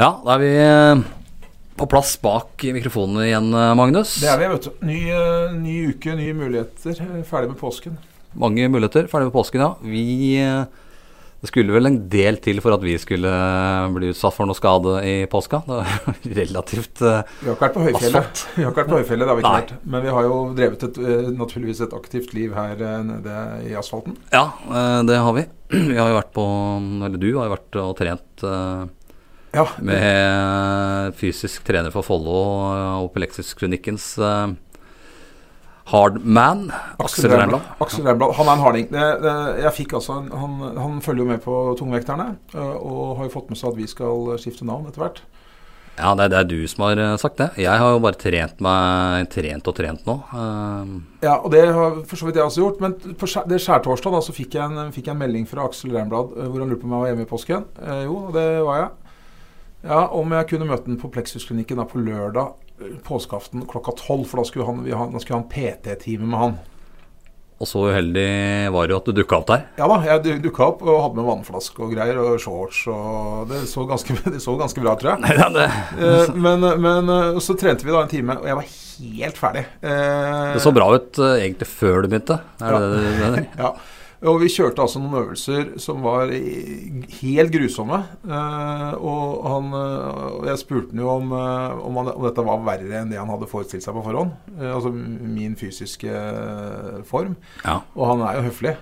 Ja, da er vi eh, på plass bak mikrofonene igjen, eh, Magnus. Det er vi, vet du. Ny, eh, ny uke, nye muligheter. Ferdig med påsken. Mange muligheter. Ferdig med påsken, ja. Vi Det skulle vel en del til for at vi skulle bli utsatt for noe skade i påska. Det var relativt eh, Vi har ikke vært på høyfjellet. Asfalt. Vi har ikke vært på høyfjellet, det har vi ikke Nei. vært. Men vi har jo drevet et, naturligvis et aktivt liv her nede i asfalten. Ja, det har vi. Vi har jo vært på Eller du har jo vært og trent Ja, med fysisk trener for Follo eh, og Pelexis-klinikkens Hard hardman, Aksel Reimblad Aksel Reinblad. Han er en harding. Det, det, jeg fikk altså, en- han, han følger jo med på tungvekterne, øh, og har jo fått med seg at vi skal skifte navn etter hvert. Ja, det, det er du som har eh, sagt det. Jeg har jo bare trent meg Trent og trent nå. Eh, Ja, og det har for så vidt jeg også gjort. Men på skjær, det skjærtorsdag da, så fikk jeg, en, fikk jeg en melding fra Aksel Reinblad øh, hvor han lurte på om jeg var hjemme i påsken. Eh, jo, det var jeg. Ja, Om jeg kunne møte ham på Plexus-klinikken på lørdag øh, påskeaften klokka tolv, for da skulle han, vi ha, da skulle ha en PT-time med han. og så uheldig var det jo at du dukka opp der. Ja da, jeg du- dukka opp og hadde med vannflaske og greier, og shorts og Det så ganske, det så ganske bra ut, tror jeg. Nei, det, det. men, men eh, så trente vi da en time, og jeg var helt ferdig. Eh, det så bra ut eh, egentlig før du begynte. Er Ja. det det du mener? Ja. Og vi kjørte altså noen øvelser som var helt grusomme. Eh, og, han, eh, og jeg spurte han jo om, eh, om, han, om dette var verre enn det han hadde forestilt seg på forhånd. Altså min fysiske form. Ja. Og han er jo høflig.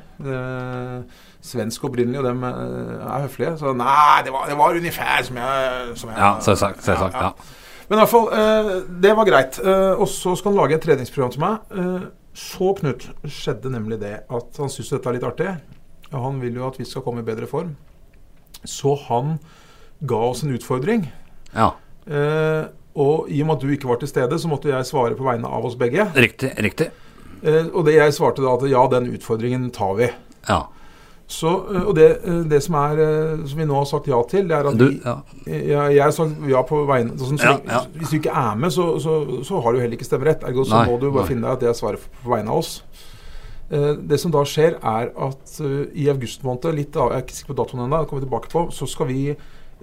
Svensk opprinnelig, og dem er høflige. Så nei, det var, det var ungefær som jeg, som jeg Ja, selvsagt. selvsagt ja. Men i hvert fall, det var greit. Og så skal han lage et treningsprogram til meg. Så, Knut, skjedde nemlig det at han syns dette er litt artig. Og han vil jo at vi skal komme i bedre form. Så han ga oss en utfordring. ja. Eh, og i og med at du ikke var til stede, så måtte jeg svare på vegne av oss begge. Riktig. riktig. Eh, og det jeg svarte da at ja, den utfordringen tar vi. Ja. Så, eh, og det, eh, det som, er, eh, som vi nå har sagt ja til, det er at Du, vi, jeg, jeg har sagt ja på vegne sånn, så, Ja, ja. Hvis du ikke er med, så, så, så har du heller ikke stemmerett. Ergo så Nei, må du bare nei. finne deg at det er svaret på vegne av oss. Det som da skjer, er at i august måned, litt av, jeg er ikke sikker på datoen ennå, kommer vi tilbake på, så skal vi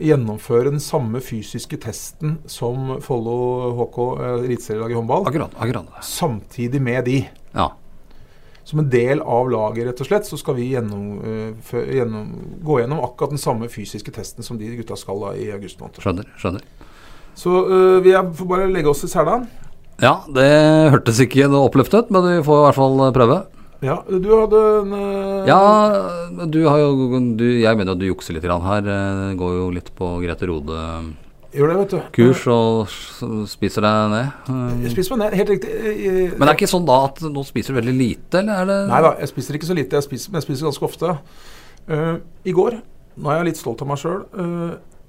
gjennomføre den samme fysiske testen som Follo HK eliteserielaget i håndball, Akkurat. akkurat. samtidig med de. Ja. Som en del av laget, rett og slett, så skal vi gjennom, uh, gjennom, gå gjennom akkurat den samme fysiske testen som de gutta skal da i august måned. Skjønner. skjønner. Så uh, vi er, får bare legge oss i selen. Ja, det hørtes ikke noe oppløftet, men vi får i hvert fall prøve. Ja, du hadde en uh, Ja, du har jo du, Jeg mener at du jukser litt her. eh, Går jo litt på Grete Rode-kurs Gjør det, vet du. Kurs og spiser deg ned. Jeg Eh, spiser meg ned, helt riktig. Jeg- Men det er ikke sånn da at nå spiser du veldig lite, eller er det Nei da, jeg spiser ikke så lite, jeg spiser, men jeg spiser ganske ofte. Uh, I går, nå er jeg litt stolt av meg sjøl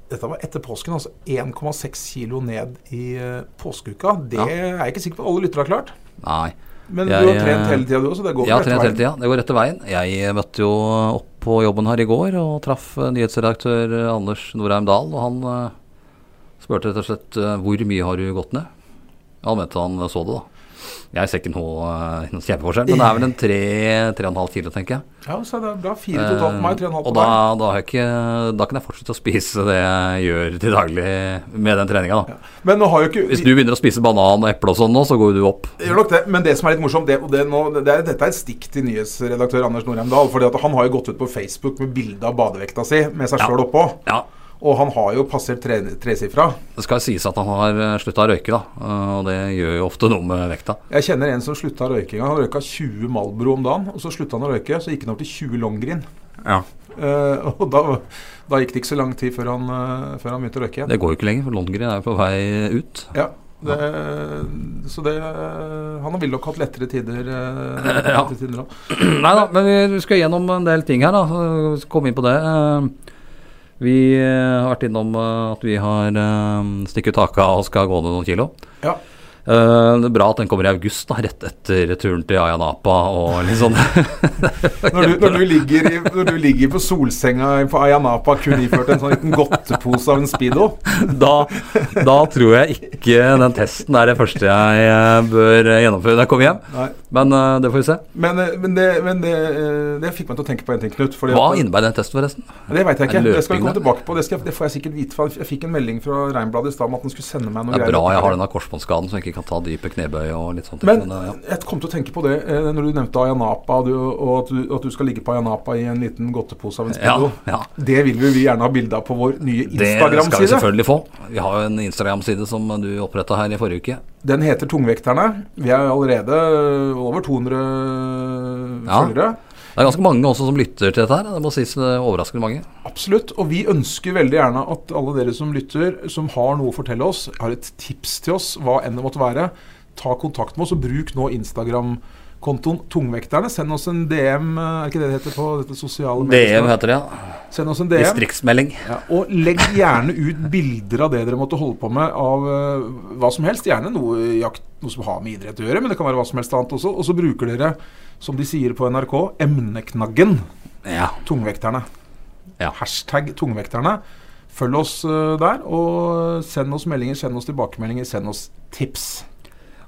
Dette var etter påsken, altså 1,6 kilo ned i uh, påskeuka. Det Ja. er jeg ikke sikker på alle lyttere har klart. Nei. Men Jeg, du har trent eh, hele tida, du også. Det går Jeg har rett trent hele tida. Det går rette veien. Jeg møtte jo opp på jobben her i går og traff eh, nyhetsredaktør eh, Anders Norheim Dahl, og han eh, spurte rett og slett eh, hvor mye har du gått ned? Han mente han så det, da. Jeg ser ikke noe, noen kjempeforskjell, men det er vel en 3-3,5 kilo, tenker jeg. Ja, så det er bra. Fire totalt på meg, tre og en halv Eh, og på da, deg. da, ikke, da kan jeg fortsette å spise det jeg gjør til daglig med den treninga. da. Men nå har jo ikke Hvis du begynner å spise banan og eple og sånn nå, så går du opp. Gjør nok det, men det som er litt morsomt det, det nå, det er, Dette er et stikk til nyhetsredaktør Anders Norheim Dahl. fordi Han har jo gått ut på Facebook med bilde av badevekta si med seg Ja. sjøl oppå. Ja, Og han har jo passert tre, tresifra. Det skal sies at han har slutta å røyke, da. eh, Og det gjør jo ofte noe med vekta. Jeg kjenner en som slutta røykinga. Han røyka 20 Malbro om dagen. og Så slutta han å røyke, så gikk han opp til 20 Longgreen. Ja. Uh, og da, da gikk det ikke så lang tid før han, uh, før han begynte å røyke igjen. Det går jo ikke lenger, for Lundgren er jo på vei ut. Ja, det, så det Han vel nok hatt lettere tider. eh, Ja. tider. Nei da, men vi skal gjennom en del ting her, da. Komme inn på det. Eh, Vi eh, har vært innom eh, at vi har eh, stikket ut haka og skal gå ned noen kilo. Ja. Det er bra at den kommer i august, da, rett etter turen til Ayanapa og litt sånn. Når du, når, du ligger i, når du ligger på solsenga på Ayanapa, kun iført en sånn liten godtepose av en Speedo da, da tror jeg ikke den testen er det første jeg bør gjennomføre når jeg kommer hjem. Nei. Men uh, det får vi se. Men, eh, men, det, men det, det, fikk meg til å tenke på en ting, Knut. Hva innebærer den testen, forresten? Det veit jeg ikke. Det skal vi komme tilbake på. Det, skal, det, får jeg sikkert vite. For jeg fikk en melding fra Reinbladet i stad om at den skulle sende meg noe. Det er bra jeg har denne korsbåndskaden så jeg ikke kan ta dype knebøy og litt sånt. Men, men ja. jeg kom til å tenke på det når du nevnte Ayanapa, og, og at, du, at, du, skal ligge på Ayanapa i en liten godtepose av en speedo. Ja, ja. Det vil vi gjerne ha bilde av på vår nye Instagram-side. Det skal vi selvfølgelig få. Vi har jo en Instagram-side som du oppretta her i forrige uke. Den heter Tungvekterne. Vi er allerede over 200 ja. følgere. Det er ganske mange også som lytter til dette her. Det må sies overraskende mange. Absolutt. Og vi ønsker veldig gjerne at alle dere som lytter, som har noe å fortelle oss, har et tips til oss, hva enn det måtte være, ta kontakt med oss, og bruk nå Instagram kontoen Tungvekterne. Send oss en DM, er ikke det det heter på dette sosiale medier? DM heter det, ja. Send oss en DM. Distriktsmelding. Ja, og legg gjerne ut bilder av det dere måtte holde på med, av uh, hva som helst. Gjerne noe, jakt, noe som har med idrett å gjøre, men det kan være hva som helst annet også. Og så bruker dere, som de sier på NRK, emneknaggen. Ja. Tungvekterne. Ja. Hashtag tungvekterne. Følg oss uh, der, og send oss meldinger, send oss tilbakemeldinger, send oss tips.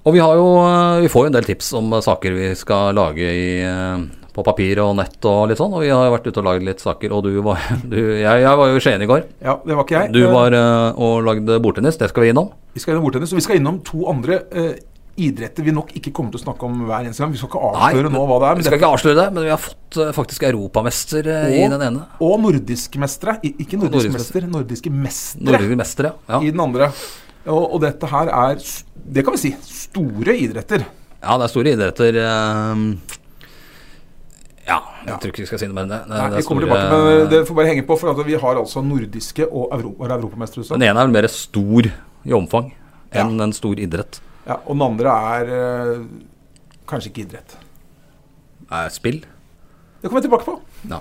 Og vi, jo, eh, vi får jo en del tips om saker vi skal lage i, eh, på papir og nett og litt sånn. Og vi har vært ute og lagd litt saker. Og du var, du, jeg, jeg, var jo i Skien i går. Ja, det var ikke jeg. Du var og lagde bordtennis. Det skal vi innom. Vi skal innom bordtennis, og vi skal innom to andre uh, idretter vi nok ikke kommer til å snakke om hver eneste gang. Vi skal ikke avsløre Nei, nå hva det er. vi skal ikke avsløre det, men vi har fått uh, faktisk europamester uh, i den ene. Og nordiskmestere. Ikke nordisk mester, nordiske mestere. Nordiske mestere ja. I den andre. Og, og, dette her er, det kan vi si, store idretter. Ja, det er store idretter. Um, ja, jeg tror ikke vi skal si noe mer enn det. det, Nei, kommer tilbake, men eh, det får bare henge på, for vi har altså nordiske og Euro europamestere. Den ene er vel mer stor i omfang enn ja. en stor idrett. Ja, Og den andre er øh, kanskje ikke idrett. Er spill? Det kommer jeg tilbake på. Ja.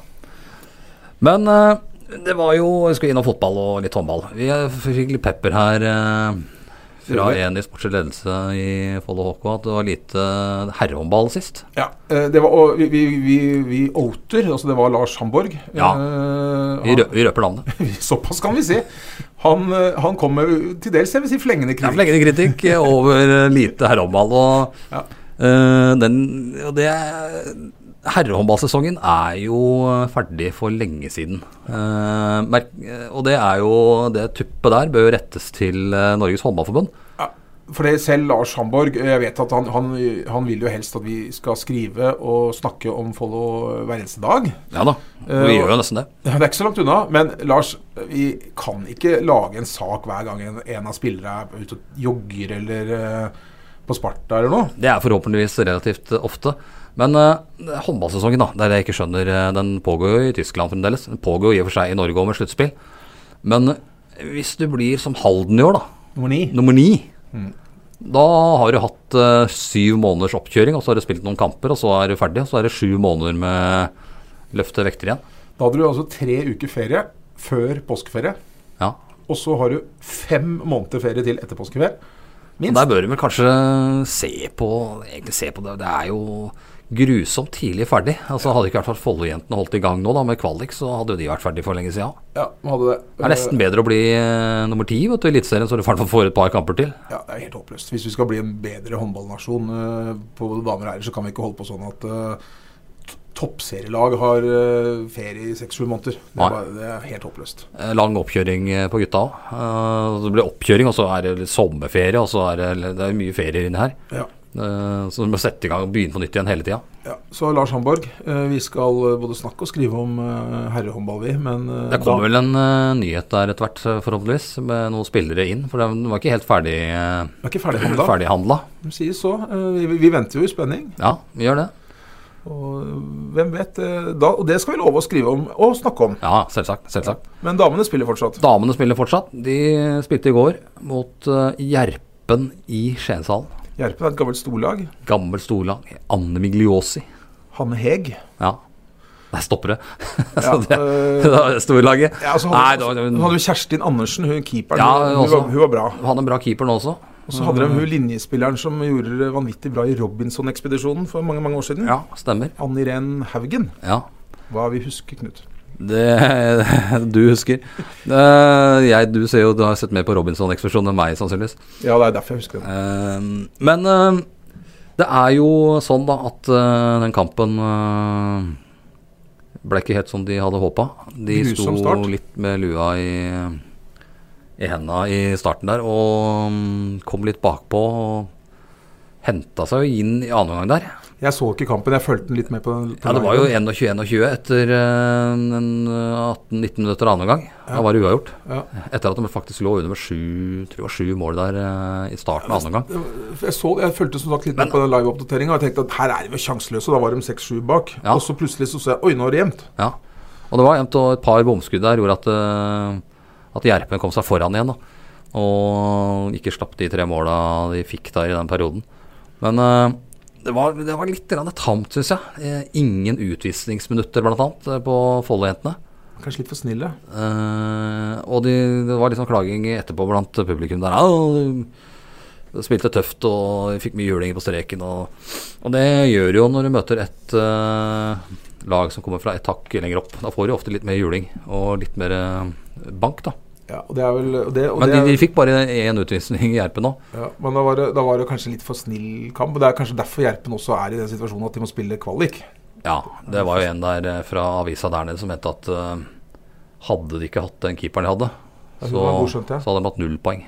Men øh, det var jo Vi skulle innom fotball og litt håndball. Vi fikk litt pepper her eh, fra en i sportslig ledelse i Follo HK at det var lite herrehåndball sist. Ja, eh, det var, og vi, vi, vi outer. Altså det var Lars Hamborg. Ja, eh, vi, rø, vi røper navnet. Såpass kan vi si. Han, eh, han kom med til dels jeg vil si flengende kritikk. Ja, flengende kritikk over lite herrehåndball. Og, ja. uh, den, og det Herrehåndballsesongen er jo ferdig for lenge siden. Eh, og det er jo det tuppet der bør rettes til eh, Norges Håndballforbund. Ja, for det selv Lars Hamborg, jeg vet at han, han, han, vil jo helst at vi skal skrive og snakke om Follo hver eneste dag. Ja da, vi gjør jo nesten det. Det er ikke så langt unna. Men Lars, vi kan ikke lage en sak hver gang en, en av spillere er ute og jogger eller på Sparta eller noe. Det er forhåpentligvis relativt ofte. Men uh, håndballsesongen, da, der jeg ikke skjønner uh, Den pågår jo i Tyskland fremdeles. Den pågår jo i og for seg i Norge òg med sluttspill. Men uh, hvis du blir som Halden i år, da Nummer ni. Nummer ni mm. Da har du hatt syv måneders oppkjøring, og så har du spilt noen kamper, og så er du ferdig. Og så er det sju måneder med løfte vekter igjen. Da hadde du altså tre uker ferie før påskeferie. Ja. Og så har du fem måneder ferie til etter påskeferie. Minst. Der bør du vel kanskje se på, egentlig se på det. Det er jo grusomt tidlig ferdig. Altså Hadde ikke i hvert fall Follo-jentene holdt i gang nå da med kvalik, så hadde jo de vært ferdig for lenge siden. Ja, hadde det. det er nesten bedre å bli uh, nummer ti i Eliteserien, så du i hvert fall får et par kamper til. Ja, det er helt håpløst. Hvis vi skal bli en bedre håndballnasjon uh, på damer og herrer, så kan vi ikke holde på sånn at uh, toppserielag har ferie i seks-sju måneder. Det er, bare, det er, helt håpløst. Lang oppkjøring på gutta òg. det blir oppkjøring, og så er det sommerferie, og så er det, det er mye ferier inni her. Ja. Eh, så du må sette i gang og begynne på nytt igjen hele tida. Ja, så Lars Hamborg, eh, vi skal eh, både snakke og skrive om herrehåndball, vi. Men Det kommer vel en nyhet der etter hvert, forhåpentligvis, med noen spillere inn. For den var ikke helt ferdig, var ikke ferdighandla. ferdighandla. De sier så. Vi, vi, venter jo i spenning. Ja, vi gjør det. Og hvem vet da, Og det skal vi love å skrive om og snakke om. Ja, selvsagt. selvsagt. Men damene spiller fortsatt? Damene spiller fortsatt. De spilte i går mot Gjerpen i Skienshallen. Gjerpen er et gammelt storlag. Gammelt storlag. Anne Migliosi. Hanne Heg. Ja. Der stopper det. Ja, det, øh, det storlaget. Ja, altså, hadde, Nei, hun hadde jo Kjerstin Andersen, hun keeperen. Ja, hun, også, var, hun, var, bra. Hun hadde en bra keeper nå også. Og så hadde de hun linjespilleren som gjorde det vanvittig bra i Robinson-ekspedisjonen for mange mange år siden. Ja, stemmer. Ann Irén Haugen. Ja. Hva vi husker, Knut? Det du husker. Uh, jeg, du ser jo, du har sett mer på Robinson-eksplosjonen enn meg, sannsynligvis. Ja, det er derfor jeg husker det. Uh, men uh, Det er jo sånn da at den kampen ble ikke helt som de hadde håpa. De Grusom sto start. litt med lua i, i henda i starten der og um, kom litt bakpå. og Henta seg jo inn i annen omgang der. Jeg så ikke kampen, jeg fulgte den litt med på, på Ja, Det var jo 21-21 etter uh, en, uh, 18-19 minutter annen gang. Da var det uavgjort. Ja. Etter at de faktisk lå under med sju, sju mål der uh, i starten av andre omgang. Jeg, så, jeg fulgte som sagt litt Men- med på den live-oppdateringa og tenkte at her er jo sjanseløse. Da var de 6-7 bak. Ja. Og så plutselig så så jeg Oi, nå er det jevnt. Ja, og det var jevnt, og et par bomskudd der gjorde at, uh, at Gjerpen kom seg foran igjen. Da. Og ikke slapp de tre måla de fikk der i den perioden. Men det, var, det var litt tamt, syns jeg. Eh, ingen utvisningsminutter, annet, eh, på Follo-jentene. Kanskje litt for snille. Uh, og de, det var litt sånn klaging etterpå blant publikum der. Ja, spilte tøft og fikk mye juling på streken. Og, og det gjør jo når du møter et uh, lag som kommer fra et hakk lenger opp. Da får du ofte litt mer juling og litt mer uh, bank, da. Ja, og det er vel og det, og Men de, de fikk bare én utvisning i Gjerpen òg. Ja, men da var, det, da var det kanskje litt for snill kamp. og Det er kanskje derfor Gjerpen også er i den situasjonen at de må spille kvalik. Ja, det var jo en der eh, fra avisa der nede som mente at uh, hadde de ikke hatt den keeperen de hadde, så, godskjønt, ja. så hadde de hatt null poeng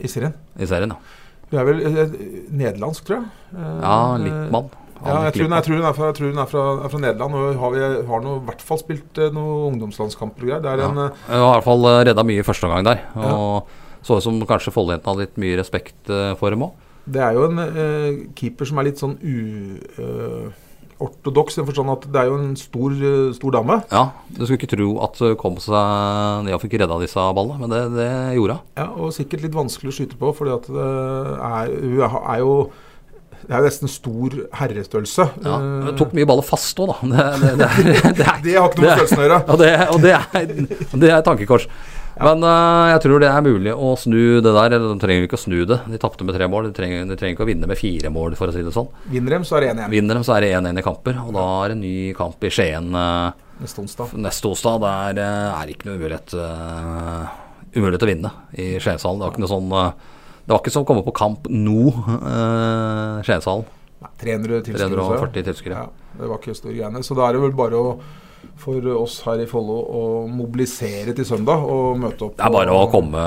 I serien. i serien. Ja, Du er vel eh, nederlandsk, tror jeg. Eh, ja Lippmann. Ja, jeg tror, hun, jeg tror hun er fra, jeg tror hun er fra, er fra Nederland. Og har, vi, har noe, i hvert fall spilt eh, noen ungdomslandskamper og greier. Det er en eh, Hun har i hvert fall eh, redda mye i første omgang der. Og så ut som kanskje Follo-jentene hadde litt mye respekt eh, for dem òg. Det er jo en eh, keeper som er litt sånn uortodoks, i den forstand at det er jo en stor, eh, stor dame. Ja, du skulle ikke tro at hun kom seg ned og fikk redda disse ballene, men det, det gjorde hun. Ja, og sikkert litt vanskelig å skyte på, fordi at det er, hun er, er jo Det er jo nesten stor herrestørrelse. Ja, det tok mye baller fast òg, da. Det, det, det, det, er, det har ikke noe med størrelsen å gjøre. og det, og det, er, det er tankekors. Men uh, jeg tror det er mulig å snu det der. De trenger ikke å snu det. De tapte med tre mål. De trenger, de trenger ikke å vinne med fire mål, for å si det sånn. Vinner dem, så er det 1-1 Vinner dem, så er det 1-1 i kamper. Og da er det en ny kamp i Skien uh, neste onsdag. neste onsdag. Eh, er det ikke noe umulighet, eh, umulighet å vinne i Skienshallen. Det er ikke noe sånn eh, Det var ikke som å komme på kamp nå, eh, Skienshallen. Nei, 300 tilskuere. 340 tilskuere. Ja, det var ikke store greiene. Så da er det vel bare å, for oss her i Follo å mobilisere til søndag og møte opp. Det er bare å komme,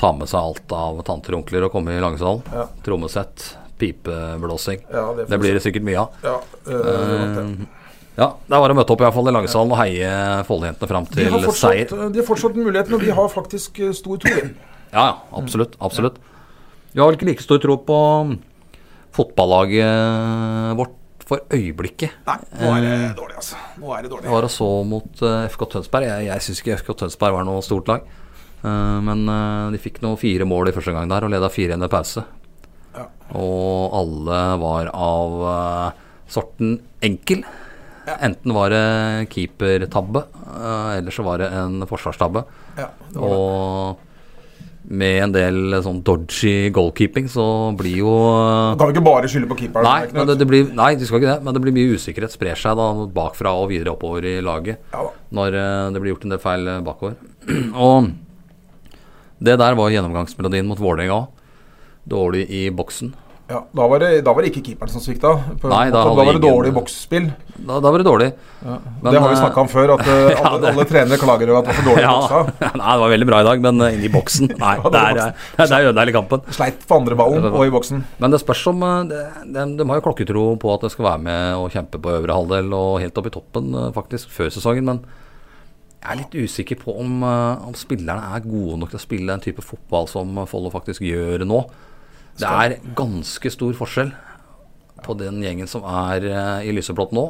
ta med seg alt av tanter og onkler og komme i Langesalen. Ja. Trommesett, pipeblåsing. Ja, det, Det blir det sikkert mye av. ja. Eh, ja, det er bare å møte opp i hvert fall i Langesalen og heie Follo-jentene fram til fortsatt, seier. de har fortsatt muligheten, og de har faktisk eh, stor tro. Ja, ja, absolutt. absolutt. Vi har ikke like stor tro på fotballaget vårt for øyeblikket. Nei, nå er det dårlig, altså. Nå er det dårlig. dårlig. var så mot eh, FK Tønsberg. Jeg, jeg syns ikke FK Tønsberg var noe stort lag. Eh, men eh, de fikk nå fire mål i første gang der og leda 4-1 ved pause. Ja. Og alle var av eh, sorten enkel. Enten var det keepertabbe, eller så var det en forsvarstabbe. Ja, det var det. Og med en del sånn dodgy goalkeeping, så blir jo Du kan jo ikke bare skylde på keeperen. Nei, men det, det blir, nei, de skal ikke det, men det blir mye usikkerhet. Sprer seg da bakfra og videre oppover i laget Ja når eh, det blir gjort en del feil eh, bakover. og det der var gjennomgangsmelodien mot Vålerenga òg. Dårlig i boksen. Ja, da, var det, da var det ikke keeperen som svikta. På- Nei, da da, var det dårlig boksspill. Da, da var det dårlig. Ja. Men, det har vi eh, snakka om før, at ja, alle, alle trenere klager over at det var for dårlig Ja, boksa. nei, det var veldig bra i dag, men inne i boksen Nei, Ja, det det er, jo er ødela hele kampen. Sleit på andre ballen og i boksen. Men det spørs om eh, de, de, de har jo klokketro på at de skal være med og kjempe på øvre halvdel og helt opp i toppen eh, faktisk før sesongen, men jeg er litt usikker på om, eh, om spillerne er gode nok til å spille den type fotball som Follo faktisk gjør nå. Det er ganske stor forskjell på den gjengen som er eh, i lyseblått nå,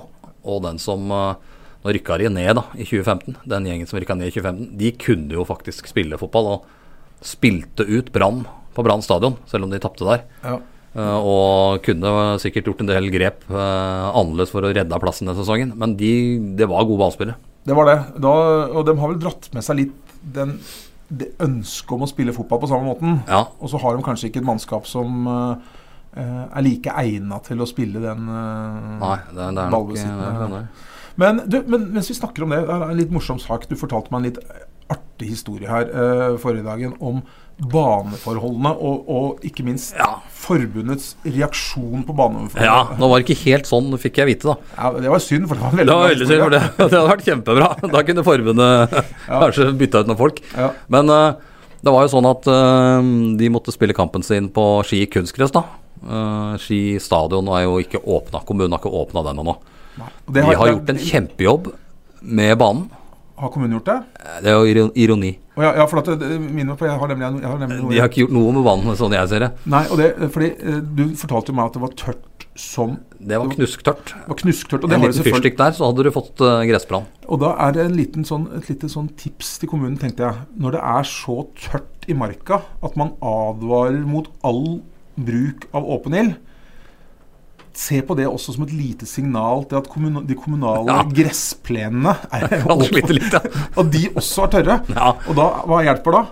og den som eh, Nå rykka de ned da, i 2015. Den gjengen som rykka ned i 2015, de kunne jo faktisk spille fotball. Og spilte ut Brann på Brann stadion, selv om de tapte der. Ja. Eh, og kunne sikkert gjort en del grep annerledes for å redde plassen den sesongen. Men de, det var gode ballspillere. Det var det. Da, og de har vel dratt med seg litt den, det ønsket om å spille fotball på samme måten. Ja, Og så har de kanskje ikke et mannskap som eh, eh, er like egna til å spille den uh, nei, det, det er nok ballbesitten. det er det. Men, du, men mens vi snakker om det, det er en litt morsom sak. Du fortalte meg en litt artig historie her uh, forrige dagen om baneforholdene, og, og ikke minst Ja. forbundets reaksjon på baneforholdene. Ja, nå var det ikke helt sånn, fikk jeg vite, da. Ja, det var synd, for det var veldig Det var veldig synd, for det, det hadde vært kjempebra. Da kunne forbundet kanskje bytta ut noen folk. Ja. Men uh, det var jo sånn at uh, de måtte spille kampen sin på Ski kunstgress, da. Uh, Ski stadion er jo ikke åpna. Kommunen har ikke åpna den ennå. De har gjort en kjempejobb med banen. Har kommunen gjort det? Det er jo ironi. Å ja, ja, for at det, minner meg på Jeg har nemlig, jeg har nemlig noe De har ikke gjort noe med vannet, sånn jeg ser det. Nei, og det, fordi eh, du fortalte jo meg at det var tørt som Det var knusktørt. det var knusktørt. Og det En liten fyrstikk der, så hadde du fått uh, gressbrann. Og da er det en liten sånn, et lite sånn tips til kommunen, tenkte jeg. Når det er så tørt i marka at man advarer mot all bruk av åpen ild, se på det også som et lite signal til at kommunal, de kommunale Ja. gressplenene er slite litt, ja. og de også er tørre. Ja. Og da, hva hjelper da?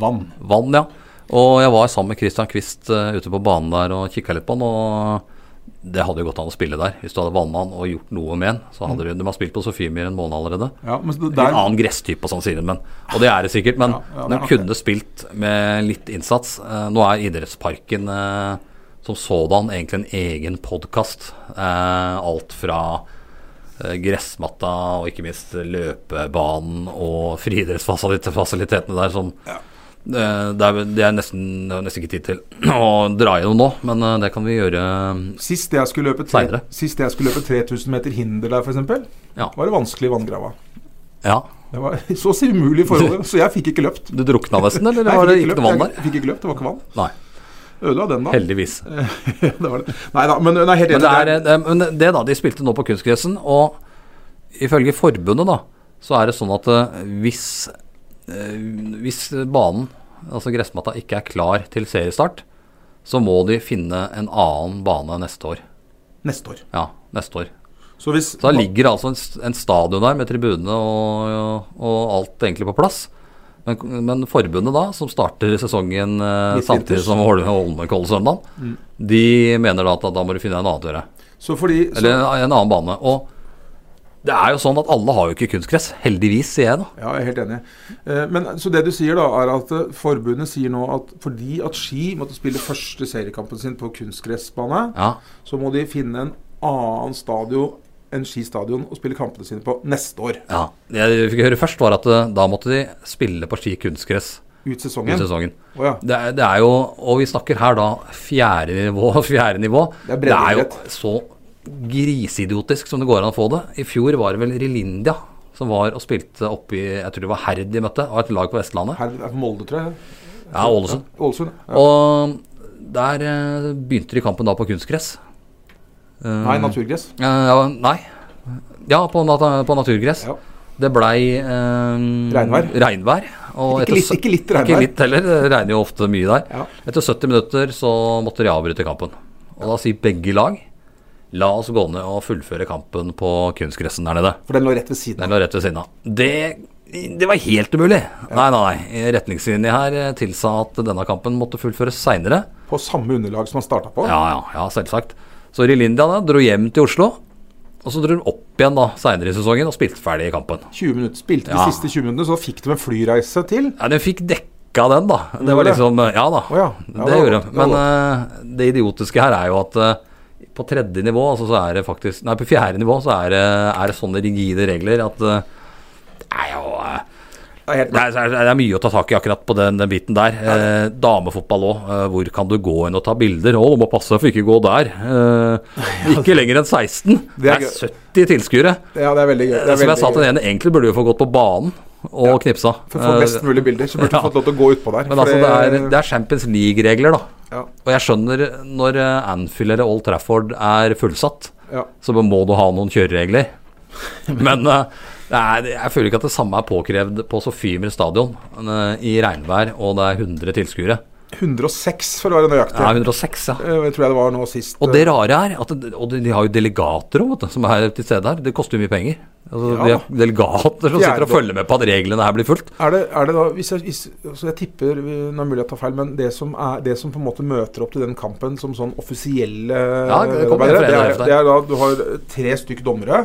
Vann. Vann, ja. Og jeg var sammen med Christian Quist uh, ute på banen der og kikka litt på han. Og det hadde jo gått an å spille der. Hvis du hadde vanna han og gjort noe med han. Så hadde du, De har spilt på Sofiemyr en måned allerede. Ja, men der... En annen gresstype, sånn sier men Og det er det sikkert. Men Ja, de kunne spilt med litt innsats. Uh, Nå er idrettsparken eh, som sådan egentlig en egen podkast. Alt fra eh, gressmatta og ikke minst løpebanen og friidrettsfasilitetene der som eh, det, er, det er nesten, nesten ikke tid til å dra gjennom nå, men eh, det kan vi gjøre sist jeg skulle løpe, tre, Senere. sist jeg skulle løpe 3000 meter hinder der, f.eks., Ja. var det vanskelig i vanngrava. Ja. Det var så å si umulige forhold, så jeg fikk ikke løpt. Du drukna nesten, eller Nei, jeg var det fikk ikke løpt. Jeg fikk ikke løpt, det var ikke vann. Nei, Ødela den, da. heldigvis. det var det. Nei da, men nei, helt enig. det, er, det er- det, men det da, de spilte nå på kunstgressen, og ifølge forbundet da, så er det sånn at eh, hvis, eh, hvis banen, altså gressmatta, ikke er klar til seriestart, så må de finne en annen bane neste år. neste år. Ja, neste år. Så hvis Så da ligger altså en, en stadion der med tribunene og, og alt egentlig på plass. Men, men forbundet da, som starter sesongen eh, Litt samtidig som Hol- Holmenkollsøndagen, Mm. de mener da at da må du finne en annen å. Så fordi så, Eller en annen bane. Og det er jo sånn at alle har jo ikke kunstgress. Heldigvis, sier jeg da. Ja, jeg er helt enig. Eh, Men Så det du sier, da, er at eh, forbundet sier nå at fordi at Ski måtte spille første seriekampen sin på kunstgressbane, Ja, så må de finne en annen stadion enn Ski stadion og spille kampene sine på neste år. ja. Det vi fikk høre først, var at eh, da måtte de spille på ski kunstgress Ut sesongen? sesongen. sesongen. Oh, ja. Det er, det er jo, og vi snakker her da fjerde nivå. Fjerde nivå. Det er det er jo så griseidiotisk som det går an å få det. I fjor var det vel Rilindia som var og spilte oppe i Jeg tror det var Herd de møtte, av et lag på Vestlandet. Herd er Molde, tror jeg. Ja, Ålesund. Ja, Ålesund. Ja. Og der eh, begynte de kampen da på kunstgress. Eh, Nei, naturgress. eh, ja, nei. Ja, på, nat på naturgress. Ja. Det blei eh, Regnvær. regnvær, Ikke litt, ikke litt Ikke litt heller. Det regner jo ofte mye der. Ja. Etter 70 minutter så måtte de avbryte kampen. Og da sier begge lag la oss gå ned og fullføre kampen på kunstgressen der nede. For den lå rett ved siden Den lå rett ved siden av. Det, det var helt umulig. Nei, nei, nei. Retningslinjene her tilsa at denne kampen måtte fullføres seinere. På samme underlag som han starta på. Ja, ja, ja, selvsagt. Så Rilindia da dro hjem til Oslo. Og så dro hun opp igjen da seinere i sesongen og spilte ferdig i kampen. 20 minutter. Spilte Ja. de siste 20 minuttene, så fikk de en flyreise til. Ja, Den fikk dekka den, da. Det var det? liksom Ja da. oh, ja. Ja, det det gjorde de. Men uh, det idiotiske her er jo at uh, på tredje nivå, altså så er det faktisk Nei, på fjerde nivå så er det, er det sånne rigide regler at uh, det er jo eh, er det er, det er mye å ta tak i akkurat på den, den biten der. Eh, damefotball òg. Eh, hvor kan du gå inn og ta bilder? Å, du må passe for ikke gå der. Eh, ikke lenger enn 16. Det Det er er 70 tilskuere. Ja, det er veldig gøy. Det er Som jeg sa til den ene, egentlig burde du få gått på banen og knipsa. For å få mest best mulig bilder, så burde du ja. fått lov til å gå utpå der. men altså, det er, det er Champions League-regler, da. ja, Og jeg skjønner når eh, Anfield eller Old Trafford er fullsatt, ja. så må du ha noen kjøreregler. Men eh, er, jeg føler ikke at det samme er påkrevd på Sofiemyr stadion eh, i regnvær, og det er 100 tilskuere. 106 for å være nøyaktig. Ja, 106, ja. Eh, Jeg tror jeg det var nå sist. Og det rare er at det, og de, har jo delegater også, du, som er til stede her. Det koster jo mye penger. Altså, Ja. De har delegater som sitter og følger med på at reglene her blir fulgt. Er det, er det da hvis jeg, hvis, altså jeg tipper eh, Nå er mulig jeg tar feil, men det som, er, det som på en måte møter opp til den kampen som sånn offisielle Ja, det det, er, det er da du har tre stykk dommere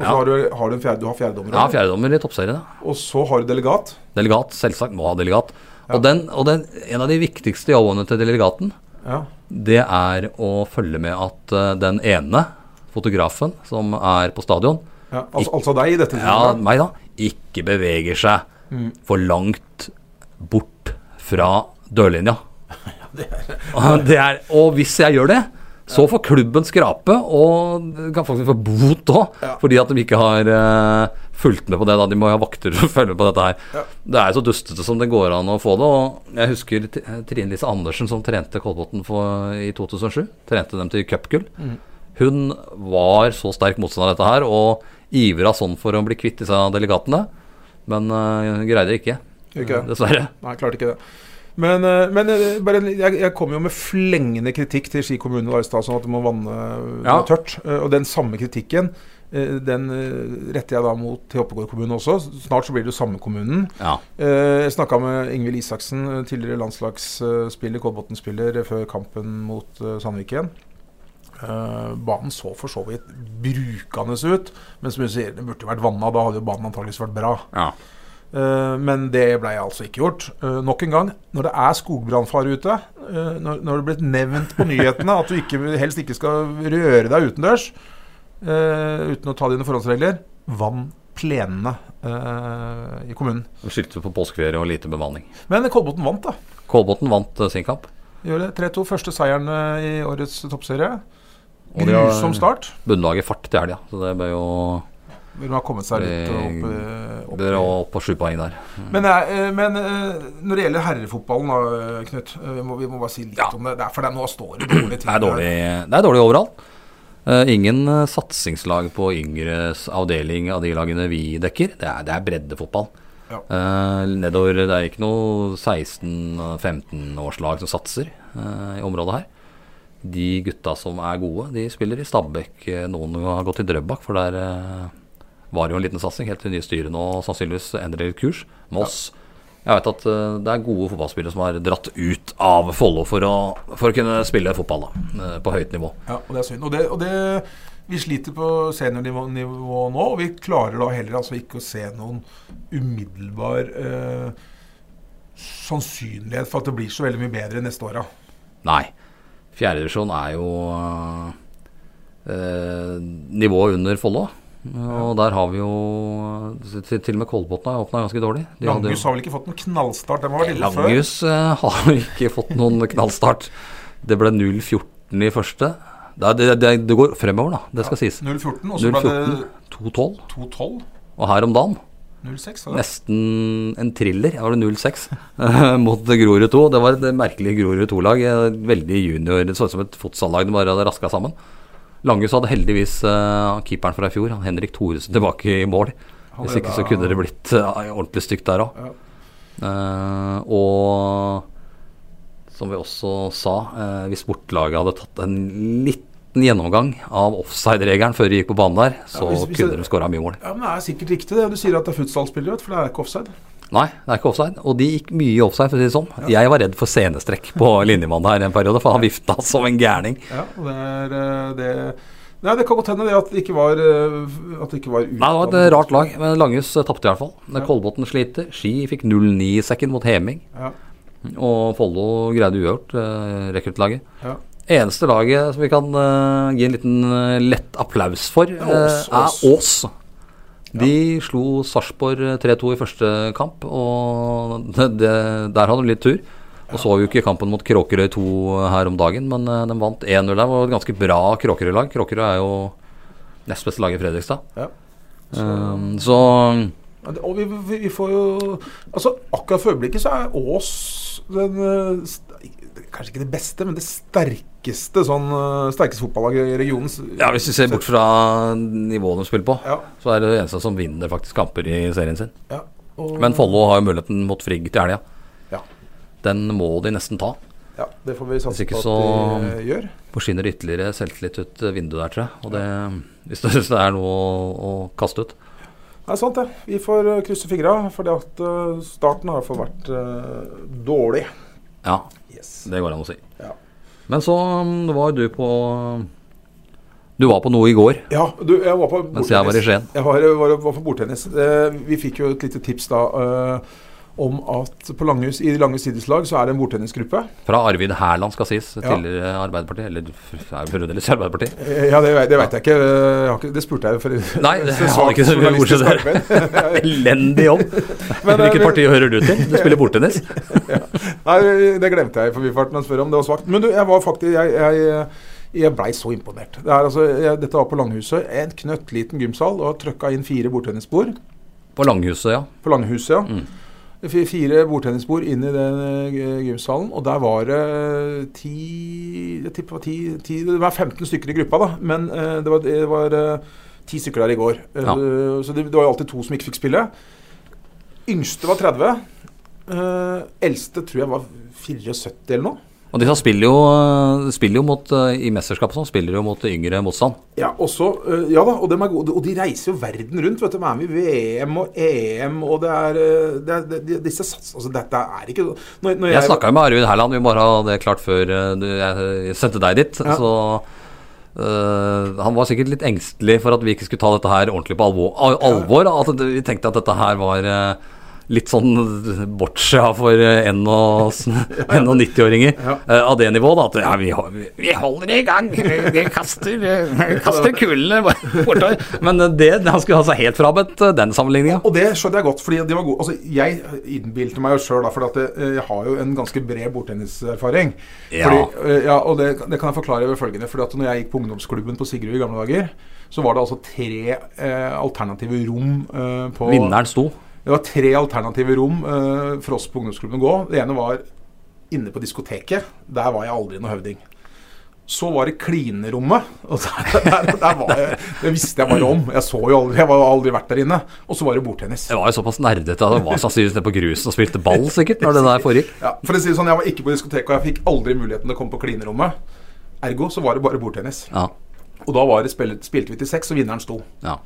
Og så Ja. har du, har du en fjerde, du har fjerdedommer. Ja, fjerdedommer i toppserien. Og så har du delegat. Delegat, selvsagt. Må ha delegat. Ja. Og, den, og den, en av de viktigste jobbene til delegaten, Ja. det er å følge med at uh, den ene fotografen som er på stadion, ja. Altså, altså deg, i dette ja, tilfellet. meg da, ikke beveger seg Mm. for langt bort fra dørlinja. Og det er, og hvis jeg gjør det, så får klubben skrape, og kan faktisk få bot òg, fordi at de ikke har eh, fulgt med på det. da De må jo ha vakter som følger med på dette her. Det er så dustete som det går an å få det. Og jeg husker Trine Lise Andersen som trente Kolbotn i 2007. Trente dem til cupgull. Mm. Hun var så sterk motstander av dette her, og ivra sånn for å bli kvitt disse delegatene. Men uh, greide det ikke, ikke det? dessverre. Nei, klarte ikke det. Men, eh, men eh, bare, jeg, jeg kom jo med flengende kritikk til Ski kommune da i stad, sånn at du må vanne Ja. ja. tørt. Eh, Og den samme kritikken eh, den eh, retter jeg da mot til Oppegård kommune også. Snart så blir det jo samme kommunen. Ja. Eh, Jeg snakka med Ingvild Isaksen, eh, tidligere landslagsspiller, Kolbotn-spiller, før kampen mot eh, Sandviken. Eh, banen så for så vidt brukende ut, men som du sier, den burde vært vanna. Da hadde jo banen antakeligvis vært bra. ja. Eh, men det ble altså ikke gjort. Eh, nok en gang, når det er skogbrannfare ute, eh, når, det er blitt nevnt på nyhetene at du ikke, helst ikke skal røre deg utendørs uten å ta dine forholdsregler, vann plenene i kommunen. De Skyldte på påskeferie og lite bemanning. Men Kolbotn vant, da. Kolbotn vant sin kamp. Gjør det. 3-2. Første seieren i årets toppserie. Grusom start. Bunnlaget fart til helga, så det ble jo Hvor de har kommet seg litt opp, eh, opp. bør opp på sju poeng der. Men, eh, men eh, når det gjelder herrefotballen, da, Knut. Vi må, vi må bare si litt Ja. om det. det er for det, nå står det dårlig til. Det er dårlig, det er dårlig overalt. Ingen satsingslag på yngres avdeling av de lagene vi dekker. Det er, det er breddefotball. Ja. Nedover Det er ikke noe 16-15-årslag som satser i området her. De gutta som er gode, de spiller i Stabæk. Eh, Noen har gått i Drøbak, for der eh, var jo en liten satsing. Helt til nye styret nå sannsynligvis endrer kurs. Moss. Jeg vet at eh, det er gode fotballspillere som har dratt ut av Follo for for å kunne spille fotball da, eh, på høyt nivå. Ja, og det er synd. Og det, og det Vi sliter på seniornivå nivå nå, og vi klarer da heller altså ikke å se noen umiddelbar eh, sannsynlighet for at det blir så veldig mye bedre neste åra. Nei. Fjerdedivisjon er jo eh, nivået under Follo. Og der har vi jo Til, og med Kolbotn har åpna ganske dårlig. De Langhus har vel ikke fått noen knallstart? Den var ille før. Langhus eh, har ikke fått noen knallstart. Det ble 0-14 i første. Det, det, det, det går fremover, da. Det skal sies. 0-14, og så ble det 2-12. 2-12. Og her om dagen 0-6. det? nesten en thriller. Jeg var det 0-6 mot Grorud 2. Det var et merkelig Grorud 2-lag. eh, Veldig junior. Det så ut som et fotsallag de bare hadde raska sammen. Langhus hadde heldigvis uh, keeperen fra i fjor, Henrik Thoresen, tilbake i mål. Hvis ikke så kunne det blitt uh, ordentlig stygt der òg. Ja. og som vi også sa, hvis bortelaget hadde tatt en liten gjennomgang av offside-regelen før de gikk på banen der, så hvis- hvis kunne det- de skåra mye mål. ja, men Det er sikkert riktig det. Du sier at det er futsalspillere, for det er ikke offside. Nei, det er ikke offside. Og de gikk mye offside, for å si det sånn. Jeg var redd for senestrekk på linjemannen her en periode, for han vifta som en gærning. Ja, det er eh, det Nei, det kan godt hende det at det ikke var eh, At det ikke var Nei, det var et rart lag, men Langhus eh, tapte i hvert fall. Ja. Kolbotn sliter. Ski fikk 0-9 i sekken mot Heming. Ja, Og Follo greide uavgjort, eh, rekruttlaget. ja. Eneste laget som vi kan eh, gi en liten lett applaus for, er Ås, eh, er Ås. De slo Sarpsborg 3-2 i første kamp, og det, det, der hadde de litt tur. Og så vi jo ikke kampen mot Kråkerøy 2 her om dagen, men eh, de vant 1-0 der. Det var et ganske bra Kråkerøy-lag. Kråkerøy er jo nest beste lag i Fredrikstad. Ja. Så- Um, så Ja, Og vi, vi, får jo Altså, akkurat for øyeblikket så er Ås den eh, Kanskje ikke det beste, men det sterkeste sånn eh, sterkeste fotballaget i regionen. ja, hvis vi ser bort fra nivået de spiller på, Ja, så er det det eneste som vinner faktisk kamper i serien sin. ja. Og, Men Follo har jo muligheten mot Frigg til helga. Ja. Den må de nesten ta. Ja, det får vi satse på at de ikke så Forsvinner ytterligere selvtillit ut eh, vinduet der, tror jeg. Og det, hvis, det, hvis det er noe å, å kaste ut. Det er sant, det. Vi får eh, krysse fingra, for at eh, starten har i hvert fall vært uh, dårlig. Ja, Yes. det går an å si. Ja. Men så mm, var du på Du var på noe i går Ja, du, jeg var på mens jeg var i Skien. Jeg var, var, var på bordtennis. Eh, vi fikk jo et lite tips da eh, om at på Langhus, i Langhus idrettslag så er det en bordtennisgruppe. Fra Arvid Hærland, skal sies. Ja. Tidligere Arbeiderpartiet. Eller er fremdeles Arbeiderpartiet. Eh, Ja, det, det veit jeg ikke. Jeg ikke. Det spurte jeg for Nei, det har ikke så mye ord det. Elendig jobb. Men, Hvilket eh, parti hører du til? Du spiller bordtennis. Nei, det glemte jeg i forbifarten å spørre om. Det var svakt. Men du, jeg var faktisk Jeg, jeg, jeg blei så imponert. Det er, altså, jeg, dette var på Langhuset. En knøttliten gymsal. Og trøkka inn fire bordtennisbord. På Langhuset, ja. På Langhuset, ja. Mm. Fire bordtennisbord inn i den eh, gymsalen, og der var det ti Jeg tipper det var ti, ti Det var 15 stykker i gruppa, da, men eh, det var, det var eh, ti stykker der i går. Eh, Ja. Så det, det var jo alltid to som ikke fikk spille. Yngste var 30. eh, eldste tror jeg var 74 eller noe. Og disse spiller jo, spiller jo mot, eh, i mesterskapet sånn, spiller jo mot yngre motstand. Ja, også, eh, ja da, og, de, er gode, og de reiser jo verden rundt. vet du, De er med i VM og EM, og det er, eh, det er det, de- disse sats, altså Dette er ikke når, når Jeg snakka jo med Arvid Herland, vi må ha det klart før jeg sendte deg dit. Ja. Så Uh, han var sikkert litt engstelig for at vi ikke skulle ta dette her ordentlig på alvor. alvor at vi tenkte at dette her var eh, litt sånn boccia for eh, 91-åringer Ja. eh, av det nivået. da, At ja, vi, hol- vi- holder i gang, vi kaster, eh, kaster kulene bortover. Men eh, det, han skulle ha seg helt frabedt eh, den sammenligninga. Og det skjønner jeg godt, fordi de var gode. Altså, jeg innbilte meg jo sjøl, for jeg, har jo en ganske bred bordtenniserfaring. Ja. Eh, ja, og det, det kan jeg forklare ved følgende. Fordi at når jeg gikk på ungdomsklubben på Sigrud i gamle dager, så var det altså tre eh, alternative rom eh, på Vinneren sto. Det var tre alternative rom eh, for oss på ungdomsklubben å gå. Det ene var inne på diskoteket. Der var jeg aldri noe høvding. Så var det klinerommet. Og der, der, der var jeg, det visste jeg bare om. Jeg så jo aldri, jeg var aldri vært der inne. Og så var det bordtennis. Det var jo såpass nerdete. at Det var sannsynligvis nede på grusen og spilte ball, sikkert, når det der foregikk. Ja, for å si det sånn, Jeg var ikke på diskoteket, og jeg fikk aldri muligheten til å komme på klinerommet. Ergo så var det bare bordtennis. Ja, Og da var det spilte vi til seks, og vinneren sto. ja.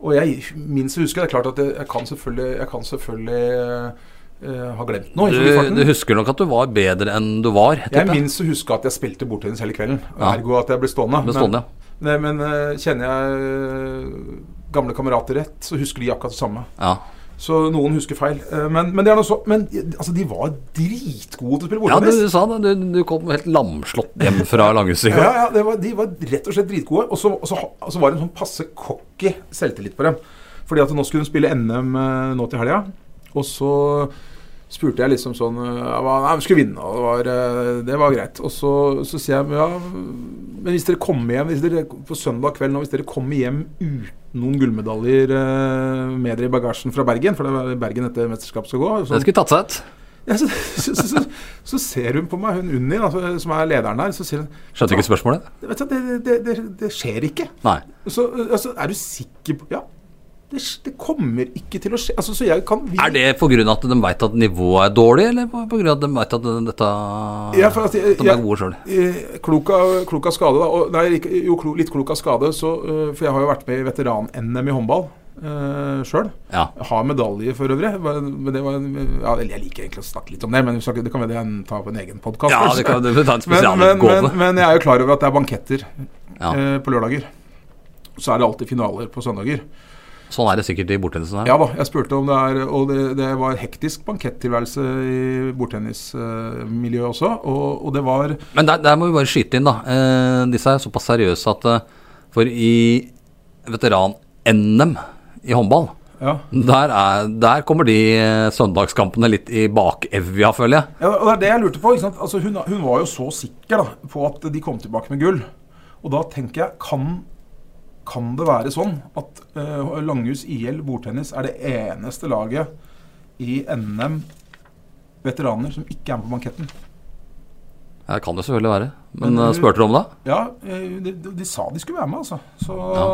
Og jeg minst husker Det er klart at jeg, jeg kan selvfølgelig, jeg kan selvfølgelig Uh, ha glemt noe. Du, du husker nok at du var bedre enn du var, Jeg minst å huske at jeg spilte bordtennis hele kvelden. Ja. Ergo at jeg ble stående. Ble stående, Men, nei, men uh, kjenner jeg uh, gamle kamerater rett, så husker de akkurat det samme. ja. Så noen husker feil. Eh, Men, men er så Men altså, de var dritgode til å spille Ja, du, sa det. Du, du kom helt lamslått hjem fra Langhuset i Ja, ja, det var, de var rett og slett dritgode. Og så, og så, og så var det en sånn passe cocky selvtillit på dem. Fordi at nå skulle hun spille NM eh, nå til helga. Og så spurte jeg liksom sånn jeg var, Nei, vi skulle vinne, og det var, eh, det var greit. Og så, så sier jeg ja, men hvis dere kommer hjem hvis dere, på søndag kveld nå, hvis dere kommer hjem uten noen gullmedaljer eh, med dere i bagasjen fra Bergen, for det er Bergen dette mesterskapet skal gå så, Det skulle tatt seg ut. ja, så, så, så, ser hun på meg, hun Unni, da, som er lederen der, så sier hun Skjønte ikke spørsmålet? Vet du, det, det, det, det skjer ikke. Nei. Så altså, er du sikker på Ja, det, det kommer ikke til å skje. Altså, kan vi, Er det pga. at de veit at nivået er dårlig, eller pga. at de veit at dette Ja, for at jeg- at de er gode sjøl? eh, klok, klok av skade, da. Og, nei, jo, klok, litt klok av skade, så, eh, for jeg har jo vært med i veteran-NM i håndball uh, sjøl. Ja. Har medalje for øvrig. Men det var, ja, jeg liker egentlig å snakke litt om det, men det kan vi ta på en egen podkast. ja, det kan du en men, men, men, men jeg er jo klar over at det er banketter Ja. uh, på lørdager. Så er det alltid finaler på søndager. Sånn er det sikkert i bordtennisen her. Ja da, jeg spurte om det er Og det, det var hektisk bankettilværelse i bordtennismiljøet også. Og, og det var Men der, der må vi bare skyte inn, da. Eh, disse er såpass seriøse at eh, For i veteran-NM i håndball Ja, der, er, der kommer de eh, søndagskampene litt i bakevja, føler jeg. ja og det er det jeg lurte på. Altså, hun, hun var jo så sikker da, på at de kom tilbake med gull. Og da tenker jeg kan, kan det være sånn at uh, Langhus IL bordtennis er det eneste laget i NM veteraner som ikke er med på banketten? Det kan det selvfølgelig være. Men Men, eh, spurte du om det? Ja, eh, de, de, de sa de skulle være med, altså. Så, Ja.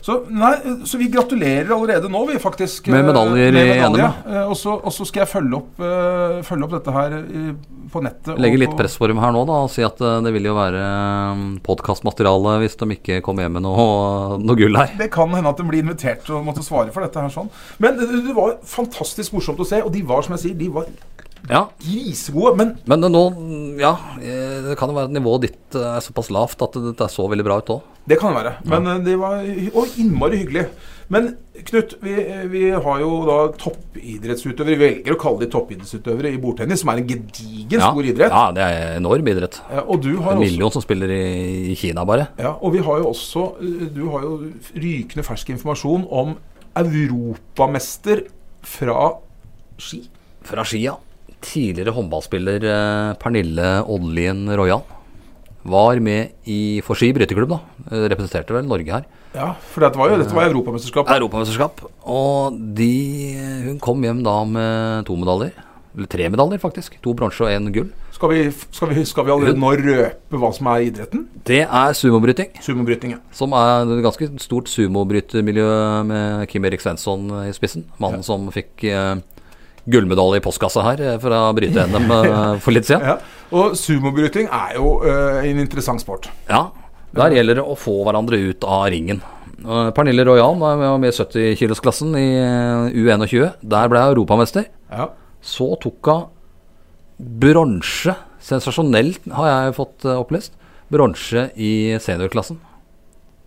Så, nei, så vi gratulerer allerede nå, vi faktisk. Med eh, medaljer med i. NM, Eh, Og så, skal jeg følge opp, eh, følge opp dette her eh, på nettet. Legge litt på- press for dem her nå, da, og si at eh, det vil jo være podkastmateriale hvis de ikke kommer hjem med noe, noe gull her. Det kan hende at de blir invitert og måtte svare for dette her sånn. Men det, det var fantastisk morsomt å se, og de var, som jeg sier, de var Ja, grisegode. Men men nå Ja, eh, det kan jo være at nivået ditt eh, er såpass lavt at det, så veldig bra ut òg. det kan det være. Men ja. det var Og innmari hyggelig. Men Knut, vi, vi har jo da toppidrettsutøvere. Vi velger å kalle de toppidrettsutøvere i bordtennis, som er en gedigen Ja, stor idrett. ja, det er enorm idrett. Eh, Og du har En også million som spiller i, Kina, bare. Ja, og vi har jo også eh, Du har jo rykende fersk informasjon om europamester fra ski. Fra Skia. Tidligere håndballspiller eh, Pernille Oddlien Royan var med i for Ski bryteklubb, da. Eh, Representerte vel Norge her. Ja, for dette var jo dette var europamesterskap. Europamesterskap. Og de, hun kom hjem da med to medaljer. Eller tre medaljer, faktisk. To bronse og én gull. Skal vi, skal, vi, skal vi allerede nå røpe hva som er idretten? Det er sumobryting. Sumobryting, ja. Som er et ganske stort sumobrytermiljø med Kim Erik Svensson i spissen. Mannen som fikk eh, gullmedalje i postkassa her eh, for å bryte NM eh, for litt siden. ja. Og sumobryting er jo uh, en interessant sport. Ja, der gjelder det å få hverandre ut av ringen. Pernille Royan var med i 70-kilosklassen i eh, U21. Der ble hun europamester. Ja. Så tok hun bronse. Sensasjonelt, har jeg fått opplyst. Bronse i seniorklassen.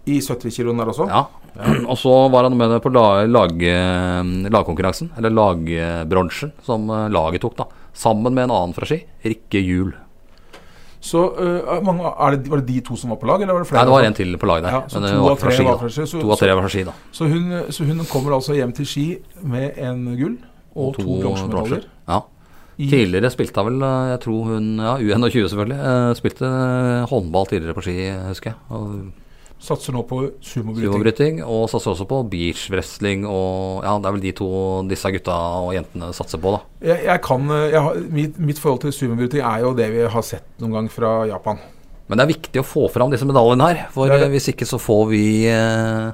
I 70-kiloen der også? Ja. Og så var han med på lag, lag, lagkonkurransen, eller lagbronsen, som eh, laget tok, da. Sammen med en annen fra Ski, Rikke Juel. Så uh, mange, det, Var det de to som var på lag, eller var det flere? Nei, det var en til på lag der. Ja, så to av tre Ski, var fra Ski, så- To av tre var fra Ski, da. Så hun, så hun kommer altså hjem til Ski med en gull og, to, bronsemedaljer. Ja. I- Tidligere spilte hun vel, eh, jeg tror hun Ja, U21 selvfølgelig. Uh, Spilte håndball tidligere på ski, husker jeg. Og Satser nå på sumobryting. Sumobryting. Og satser også på beachwrestling og Ja, det er vel de to disse gutta og jentene satser på, da. Jeg, jeg kan, eh, jeg mitt, mitt forhold til sumobryting er jo det vi har sett noen gang fra Japan. Men det er viktig å få fram disse medaljene her. For Det det. hvis ikke så får vi eh,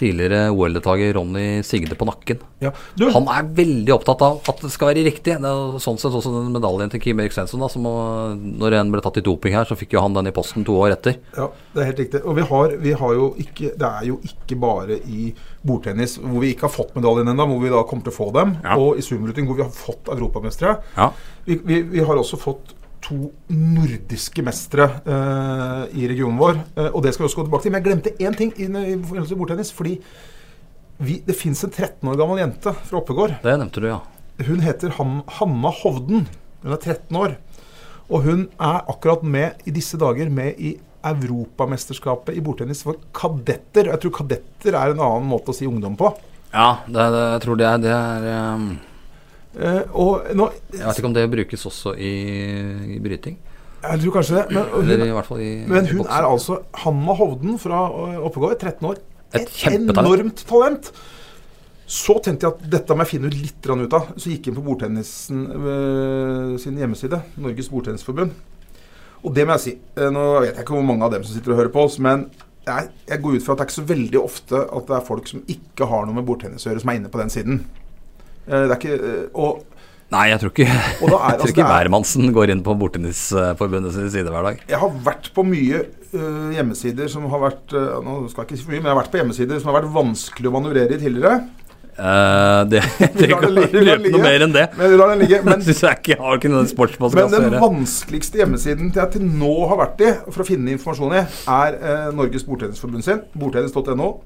tidligere OL-deltaker Ronny Sigde på nakken. Ja. Du, Han er veldig opptatt av at det skal være riktig. Det er sånn sett også den medaljen til Kim Erik Svensson. Da, som, må- når en ble tatt i doping her, så fikk jo han den i posten to år etter. ja, det er helt riktig. Og vi har, vi har jo ikke Det er jo ikke bare i bordtennis hvor vi ikke har fått medaljen ennå, hvor vi da kommer til å få dem, Ja. og i sumobryting hvor vi har fått europamestere. Ja. Vi, vi, vi har også fått to nordiske mestere uh, i regionen vår. Uh, og det skal vi også gå tilbake til. Men jeg glemte én ting i, i forbindelse med bordtennis. Fordi vi, det fins en 13 år gammel jente fra Oppegård. Det nevnte du, ja. Hun heter Han, Hanna Hovden. Hun er 13 år. Og hun er akkurat med i disse dager med i Europamesterskapet i bordtennis for kadetter. Jeg tror kadetter er en annen måte å si ungdom på. Ja, det, det, jeg tror det er, det er og nå Jeg vet ikke om det brukes også i, i bryting. Jeg tror kanskje det. Men, hun, i men hun er altså Hanna Hovden fra eh, Oppegård, 13 år. Et Et enormt talent. Så tenkte jeg at dette må jeg finne ut litt ut av. Så gikk jeg inn på bordtennisen øh, sin hjemmeside, Norges Bordtennisforbund. Og det må jeg si. eh, Nå vet jeg ikke hvor mange av dem som sitter og hører på oss, men jeg, jeg går ut fra at det er ikke så veldig ofte at det er folk som ikke har noe med bordtennis å gjøre, som er inne på den siden. Eh, Det er ikke eh, Og, Nei, jeg tror ikke, og da er, jeg tror altså, ikke er, går inn på Bordtennisforbundets side hver dag. Jeg har vært på mye uh, hjemmesider som har vært uh, Nå skal jeg ikke si for mye, men jeg har vært på hjemmesider som har vært vanskelig å manøvrere i tidligere. Uh, det trenger ikke å røpe noe mer enn det. Men lar den ligge. Men jeg ikke har ikke noen men den vanskeligste hjemmesiden til jeg til nå har vært i for å finne informasjon i, er uh, Norges Bordtennisforbund sin. Bordtennis.no.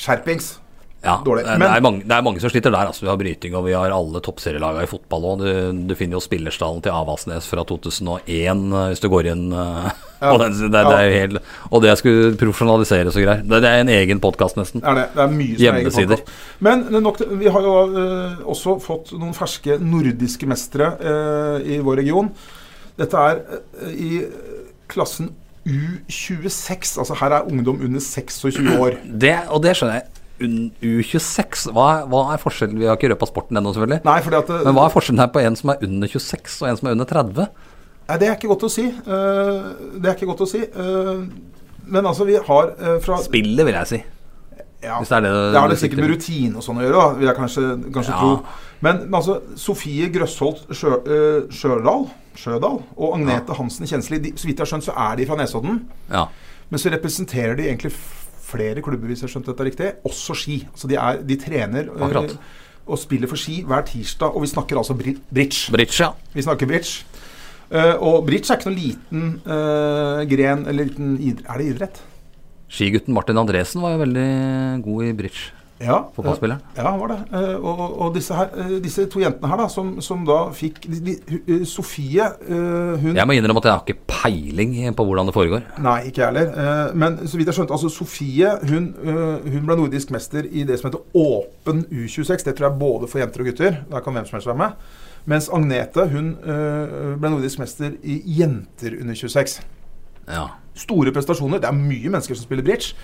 Skjerpings. Ja, dårlig. Men- det, er mange, det er mange som sliter der. Altså. Vi har bryting, og vi har alle toppserielagene i fotball òg. Du, du finner jo spillerstallen til Avaldsnes fra 2001 eh, hvis du går inn eh, Ja. og, det, det, er jo helt, og det skulle profesjonaliseres og greier. Det, er en egen podkast, nesten. Er det. det er mye som er egen. Men nok, vi har jo uh, også fått noen ferske nordiske mestere uh, i vår region. Dette er uh, i klassen U26. Altså her er ungdom under 26 år. Det, og det skjønner jeg. Un- U26, hva, hva er forskjellen? Vi har ikke røpa sporten ennå, selvfølgelig. Nei, øh, Men hva er forskjellen her på en som er under 26 og en som er under 30? Nei, det er ikke godt å si. Eh, det er ikke godt å si. Eh, men altså, vi har eh, fra Spillet, vil jeg si. ja, det det Det har det sikkert med rutine og sånn å gjøre, da, vil jeg kanskje, kanskje Ja. tro. Men, men altså, Sofie Grøsholt Sjø, uh, Sjødal, Sjødal og Agnete Hansen Kjensli, de, så vidt jeg har skjønt, så er de fra Nesodden. Ja. Men så representerer de egentlig flere klubber, hvis jeg har skjønt dette riktig, også ski. Så de, er, de trener eh, Akkurat. og spiller for Ski hver tirsdag. Og vi snakker altså bridge. Bridge, ja. Vi snakker bridge. Eh, og bridge er ikke noen liten eh, gren eller liten Er det idrett? Skigutten Martin Andresen var jo veldig god i bridge. Ja, Fotballspilleren. Ja, han var det. Eh, og, og, disse, her, eh, disse to jentene her, da, som, som da fikk de, de, eh, Sofie eh, hun Jeg må innrømme at jeg har ikke peiling på hvordan det foregår. Nei, ikke jeg heller. Eh, men så vidt jeg skjønte, altså Sofie hun, eh, hun ble nordisk mester i det som heter Åpen U26. Det tror jeg både for jenter og gutter. Der kan hvem som helst være med. Mens Agnete hun eh, ble nordisk mester i jenter under 26. Ja. Store prestasjoner. Det er mye mennesker som spiller bridge.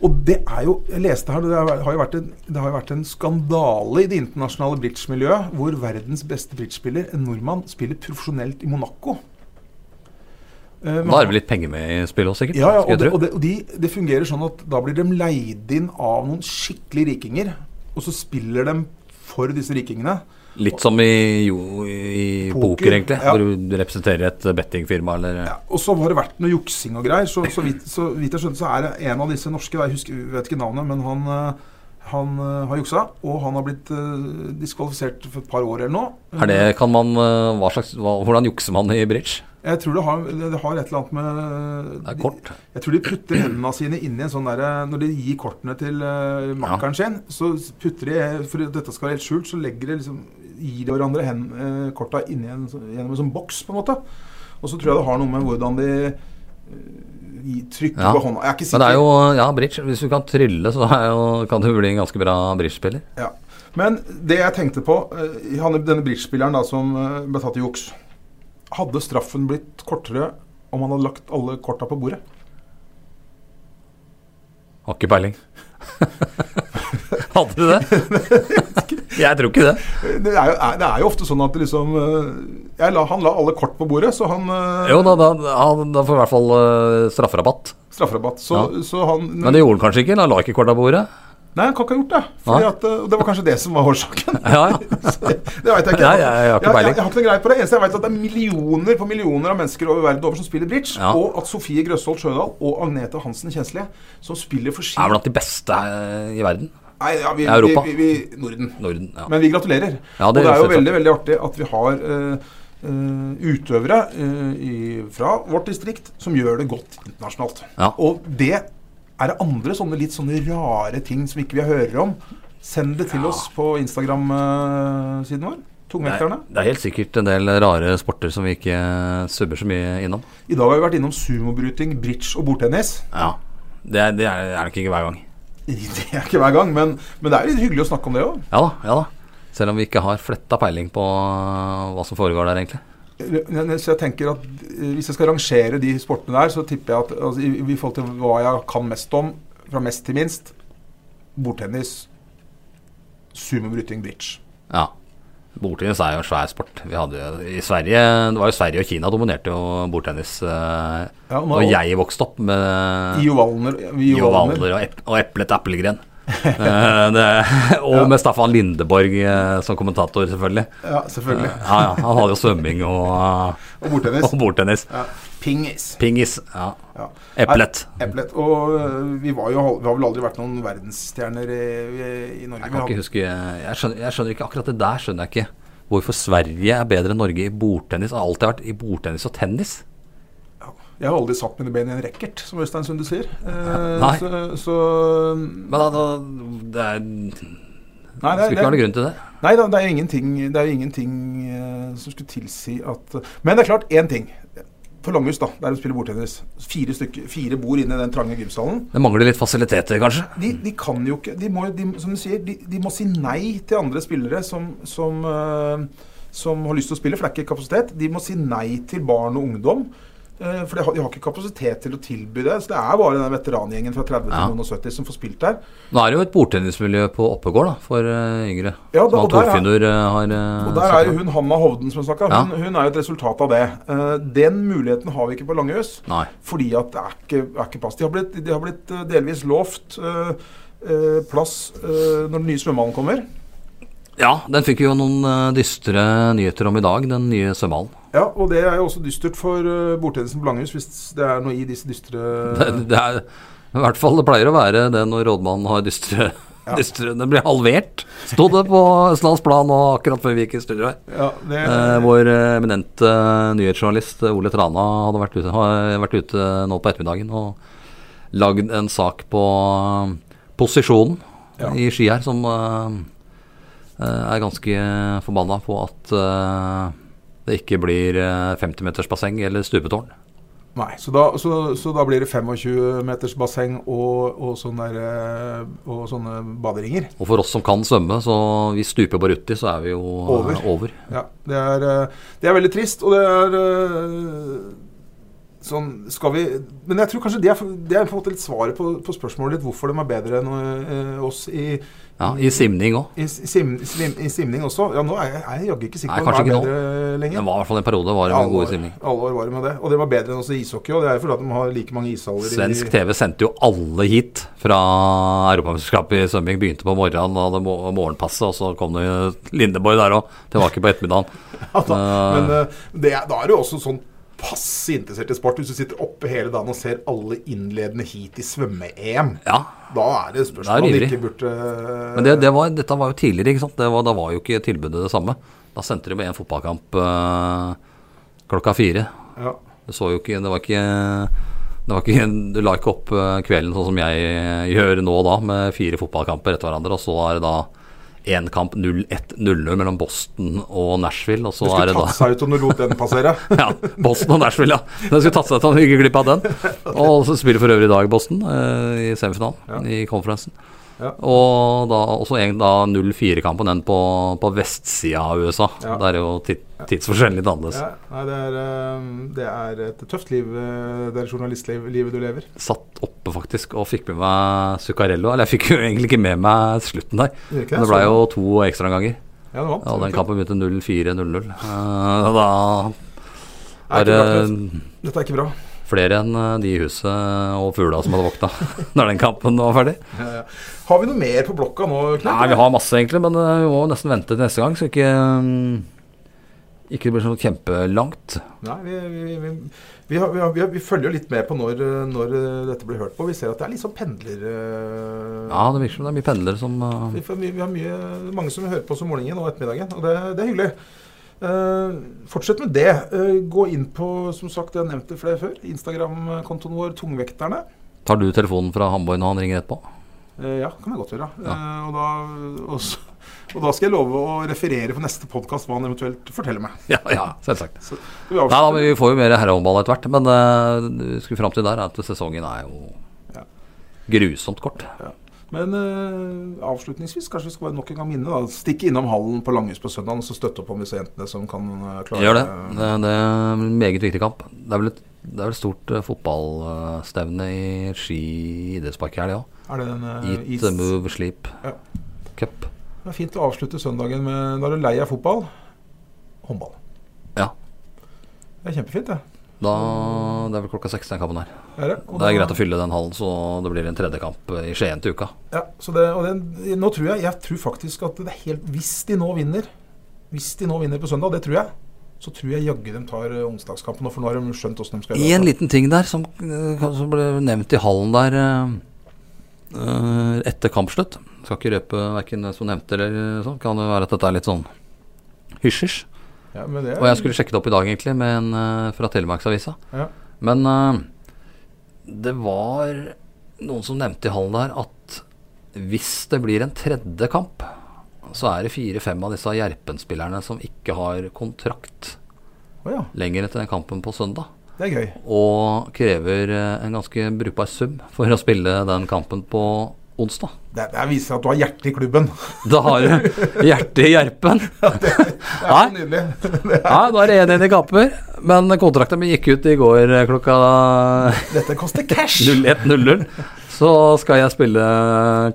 Og det er jo Jeg leste her, det har jo vært en, det har jo vært en skandale i det internasjonale bridgemiljøet hvor verdens beste bridgespiller, en nordmann, spiller profesjonelt i Monaco. Men Da er det vel litt penger med i spillet også, sikkert? ja, ja, og, det, og, det, og de, det fungerer sånn at da blir de leid inn av noen skikkelig rikinger. Og så spiller de for disse rikingene. Litt som i, jo, i Poker, poker, egentlig. ja. Hvor du representerer et bettingfirma eller Ja, og så har det vært noe juksing og greier. Så, så, vidt, så vidt jeg skjønte, så er det en av disse norske Jeg husker, vet ikke navnet, men han, eh, han eh, har juksa. Og han har blitt eh, diskvalifisert for et par år eller noe. Er det, kan man, hva slags, hva, Hvordan jukser man i bridge? Jeg tror det har, det har et eller annet med Det er kort. Jeg tror de putter hendene sine inni en sånn derre Når de gir kortene til uh, makkeren sin, så putter de For at dette skal være helt skjult, så legger de liksom Gir de hverandre hen, uh, korta inni en, gjennom en sånn boks, på en måte. Og så tror jeg det har noe med hvordan de uh, trykker Ja. på hånda. Jeg er ikke sikker. Men det er jo ja, bridge. Hvis du kan trylle, så jo, kan du bli en ganske bra bridgespiller. Ja. Men det jeg tenkte på Denne bridgespilleren som ble tatt i juks Hadde straffen blitt kortere om han hadde lagt alle korta på bordet? Har ikke peiling. Hadde du det? Jeg tror ikke det. Det er jo, det er jo ofte sånn at liksom eh, la, Han la alle kort på bordet, så han eh, Jo, da, da, han- da får i hvert fall uh, strafferabatt. Strafferabatt. Så, så han Men det gjorde han kanskje ikke? Han la ikke korta på bordet? Nei, han kan ikke ha gjort det. Fordi at, eh, det var kanskje det som var årsaken. Ja, ja. Det veit jeg ikke. Nei, jeg- jeg har ikke jeg, jeg, jeg har ikke noe greie på det. Eneste jeg vet, er at det er millioner på millioner av mennesker over verden over som spiller bridge. Ja. Og at Sofie Grøsholt Sjødal og Agnete Hansen Kjensli, som spiller for ski Er blant de beste eh, i verden. Nei, ja, vi, Europa. Vi, vi, Norden. Norden. Ja. Men vi gratulerer. Ja, og det det er jo veldig veldig artig at vi har uh, Uh, utøvere uh, i, fra vårt distrikt som gjør det godt internasjonalt. Ja. Og det er det andre sånne litt sånne rare ting som ikke vi hører om. Send det til Ja. oss på Instagram-siden vår. Er, Tungvekterne. det er helt sikkert en del rare sporter som vi ikke subber så mye innom. I dag har vi vært innom sumobryting, bridge og bordtennis. Ja. Det, er- det er, nok ikke hver gang. Det er ikke hver gang, men, men det er litt hyggelig å snakke om det òg. Ja da. ja da Selv om vi ikke har fletta peiling på uh, hva som foregår der, egentlig. Så jeg tenker at eh, Hvis jeg skal rangere de sportene der, så tipper jeg at altså, i, i forhold til hva jeg kan mest om, fra mest til minst Bordtennis, sumobryting, bridge. Ja. Bordtennis er jo en svær sport. Jo i Sverige Det var jo Sverige og Kina dominerte jo bordtennis Eh, Ja, og jeg vokste opp med Jo ovaler. Og, og Eplet Appelgren. Eh, det, og med Staffan Lindeborg eh, som kommentator, selvfølgelig. Ja, selvfølgelig. Ja, ja, Han hadde jo svømming og, Og bordtennis. og bordtennis. Ja. Pingis. Pingis. Ja. Ja. Eplet. Eplet. Og vi, var jo, vi har vel aldri vært noen verdensstjerner i, i, i Norge. Jeg kan ikke huske jeg skjønner, jeg skjønner ikke akkurat det der. skjønner jeg ikke Hvorfor Sverige er bedre enn Norge i bordtennis. Har alltid vært i bordtennis og tennis. Jeg har aldri satt mine ben i en racket, som Øystein Sunde sier. Eh, Nei. Så, så Men da, det er, Nei, det det, skulle ikke være noen grunn til det. nei da, det er ingenting, det er ingenting eh, som skulle tilsi at Men det er klart, én ting. For Langhus, da, der de spiller bordtennis. Fire, stykker, fire bord inne i den trange gymsalen. Det mangler litt fasiliteter, kanskje. De, de kan jo ikke de må, de, Som du sier, de, de må si nei til andre spillere som, som, eh, som har lyst til å spille, for det er ikke kapasitet. De må si nei til barn og ungdom. Eh, For de har, de har ikke kapasitet til å tilby det. Så det er bare den veterangjengen fra 30 Ja. til noen 70 som får spilt der. Nå er det jo et bordtennismiljø på Oppegård da, for uh, yngre. Ja, da- og der er- eh, har uh, Og der er jo hun Hanna Hovden som snakka. Ja. Hun, hun er jo et resultat av det. Uh, Den muligheten har vi ikke på Langehus Nei. Fordi at det er ikke, er ikke plass. De har blitt, de har blitt eh, delvis lovt eh, eh, plass eh, når den nye svømmehallen kommer. Ja, den fikk vi jo noen eh, dystre nyheter om i dag, den nye svømmehallen. Ja, og det er jo også dystert for uh, bordtennisen på Langhus, hvis det er noe i disse dystre Det, det er i hvert fall det pleier å være det når rådmannen har dystre Ja. dystre. Den ble halvert, sto det på Østlands Plan nå akkurat før vi gikk i studio her. Ja, det, Eh, vår eh, eminente nyhetsjournalist eh, Ole Trana hadde vært ute, har vært ute nå på ettermiddagen og lagd en sak på eh, posisjonen Ja. i ski her, som eh, eh, er ganske forbanna på at eh, det ikke blir eh, 50-metersbasseng eller stupetårn. Nei, så da, så, så da blir det 25 meters basseng og, og, sånne, der, eh, og sånne baderinger. Og for oss som kan svømme, så vi stuper bare uti, så er vi jo eh, Over. over. Ja, det er, eh, det er veldig trist, og det er eh, sånn Skal vi Men jeg tror kanskje det er, det er på en måte litt svaret på, på spørsmålet ditt hvorfor de er bedre enn eh, oss i, Ja, I simning òg. i, sim, sim, i simning også. Ja, nå er jeg, jeg jaggu ikke sikker på om de er bedre Det lenger. var i hvert fall en periode var det med gode simning. Alle år var det med det. Og det var bedre enn også ishockey, og det er jo fordi at de har like mange ishaller Svensk TV sendte jo alle hit fra Europamesterskapet i svømming. Begynte på morgenen, hadde mo- morgenpasset, og så kom det Lindeborg der òg, tilbake på ettermiddagen. Ja, da. Men eh, det, da er du også sånn passe interessert i sport. Hvis du sitter oppe hele dagen og ser alle innledende heat i svømme-EM, Ja, da er det spørsmål om ikke burde men det, det var, dette var jo tidligere, ikke sant. Det var, da var jo ikke tilbudet det samme. Da sendte de med en fotballkamp øh, klokka fire. ja. Det så jo ikke Det var ikke det var ikke, Du la ikke opp eh, kvelden sånn som jeg gjør nå da, med fire fotballkamper etter hverandre. Og så er det da én kamp 0-1-0-0 mellom Boston og Nashville. Og så Det er skulle det tatt seg ut om du lot den passere. ja, Boston og Nashville, ja. Den skulle tatt seg ut om du ikke glipp av den. Og så spiller for øvrig i dag Boston eh, i semifinalen Ja. i konferansen. Ja. Og da også en 0-4-kampen den på, på vestsida av USA. Ja. Der er jo ti- tidsforskjellen litt annerledes. Ja, nei, det er, eh, det er et tøft liv, eh, det er journalistlivet du lever. Satt oppe faktisk og fikk med meg Zuccarello. Eller jeg fikk jo egentlig ikke med meg slutten der. det Men det ble jo to ekstraomganger. Ja, det vant. Ja, den kampen begynte 0-4-0-0. Eh, Da er det. Dette er ikke bra. Flere enn eh, de i huset og fugla som hadde våkna når den kampen var ferdig. Ja, ja. Har vi noe mer på blokka nå, Knut? Nei, vi har masse egentlig, men eh, vi må nesten vente til neste gang, så ikke mm, ikke det blir sånn kjempelangt. Nei, vi, vi, vi, vi, har, vi, har, vi, følger jo litt med på når, når eh, dette blir hørt på. Vi ser at det er litt sånn pendler... Ja, det virker som det er mye pendlere som Vi, vi har mye, mange som hører på oss om morgenen og ettermiddagen, og det, det er hyggelig. Eh, fortsett med det. Uh, gå inn på, som sagt, jeg har nevnt det flere før, Instagram-kontoen vår Tungvekterne. Tar du telefonen fra Hamborg når han ringer etterpå? Uh, ja, kan jeg godt gjøre. Ja. Og, da, og, så, og da skal jeg love å referere på neste podkast hva han eventuelt forteller meg. Ja, ja, selvsagt. Så, vi Nei da, Vi får jo mer herrehåndball etter hvert, men uh, skulle fram til der er at sesongen er jo Ja. grusomt kort. Men eh, avslutningsvis kanskje vi skal bare nok en gang minne. da Stikk innom hallen på Langhus på søndag og så støtte opp om disse jentene som kan eh, klare Gjør det. Det, det er en meget viktig kamp. Det er vel et, det er vel et stort uh, fotballstevne i Ski idrettspark i helga òg. Er det en eh, Eat, is? move, sleep. Ja. Cup. Det er fint å avslutte søndagen med er du lei av fotball. Håndball. Ja. Det er kjempefint, det. Da, det er vel klokka seks den kampen her. Er det? Det er greit å fylle den hallen, så det blir en tredje kamp i Skien til uka. Ja, så det, og det, nå tror jeg Jeg tror faktisk at det er helt Hvis de nå vinner Hvis de nå vinner på søndag, det tror jeg, så tror jeg jaggu de tar eh, onsdagskampen. For nå har de skjønt åssen de skal gjøre En liten ting der som, eh, som ble nevnt i hallen der eh, etter kampslutt. Skal ikke røpe verken det som nevnte eller sånn. Kan det være at dette er litt sånn hysj-hysj. Ja, men det, Og jeg skulle sjekke det opp i dag, egentlig, med en uh, fra Telemarksavisa. ja. Men uh, det var noen som nevnte i hallen der at hvis det blir en tredje kamp, så er det fire-fem av disse Gjerpen-spillerne som ikke har kontrakt oh, ja. lenger etter den kampen på søndag. Det er gøy. Og krever eh, en ganske brukbar sum for å spille den kampen på onsdag. Det, det viser at du har hjertet i klubben. Da har du hjertet i Gjerpen. Det er så Nei. nydelig. Nei, er, Ja, da er det 1-1 i kamper. Men kontrakten min gikk ut i går eh, klokka dette koster cash. 01.00. Så skal jeg spille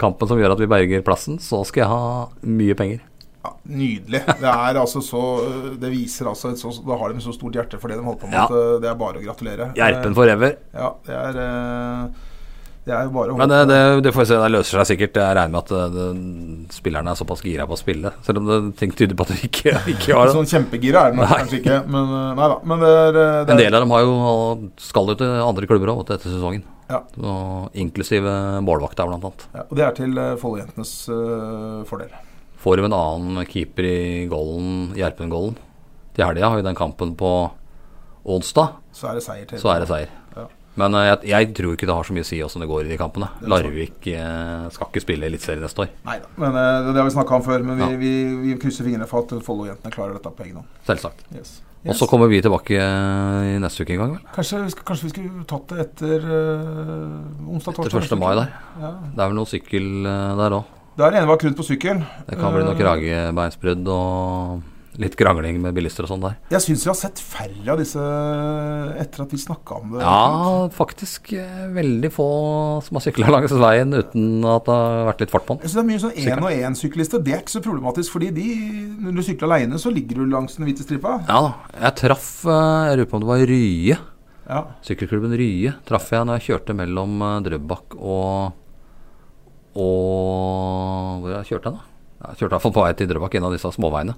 kampen som gjør at vi berger plassen. Så skal jeg ha mye penger. Ja, nydelig. Det er altså så Det viser altså så, Da har de så stort hjerte for det de holder på med, Ja. eh, det er bare å gratulere. Gjerpen forever. Ja, det er eh, Det er jo bare å Men det, det, det får vi se, det løser seg sikkert. Jeg regner med at eh, det, spillerne er såpass gira på å spille. Selv om det, ting tyder på at de ikke, ikke har det. Sånn kjempegira er det nok kanskje ikke, men eh, nei da. Men det er, eh, det En er del av dem har jo, skal jo til andre klubber òg etter sesongen. Ja. Og inklusive målvakta, blant annet. Ja, og det er til Follo-jentenes uh, fordel. Får de en annen keeper i golden, Gjerpen-golden til helga, har vi den kampen på onsdag, Så er det seier til. så er det seier. Ja. Men eh, jeg, jeg tror ikke det har så mye å si åssen det går i de kampene. Larvik eh, skal ikke spille Eliteserien neste år. Nei da. Men uh, det har vi snakka om før. Men vi, Ja. vi, vi krysser fingrene for at Follo-jentene klarer dette på egen hånd. Selvsagt. Yes. Og så kommer vi tilbake eh, i neste uke en gang, vel? Kanskje, kanskje vi skulle tatt det etter uh, onsdag, torsdag? Etter 1. mai der. Ja. Det er vel noe sykkel eh, der òg. Der ene var rundt på sykkel. Det kan bli noe Eh, kragebeinsbrudd og litt krangling med bilister og sånn der. Jeg syns vi har sett færre av disse etter at vi snakka om det. Ja, faktisk eh, veldig få som har sykla langs veien uten at det har vært litt fart på den. Jeg synes det er mye sånn én og én-syklister. Det er ikke så problematisk, fordi de, når du sykler aleine, så ligger du langs den hvite stripa. Ja da. Jeg traff eh, Jeg lurer på om det var Rye. Ja. Sykkelklubben Rye traff jeg når jeg kjørte mellom eh, Drøbak og Og Hvor jeg kjørte jeg, da? Jeg kjørte iallfall på vei til Drøbak, en av disse småveiene.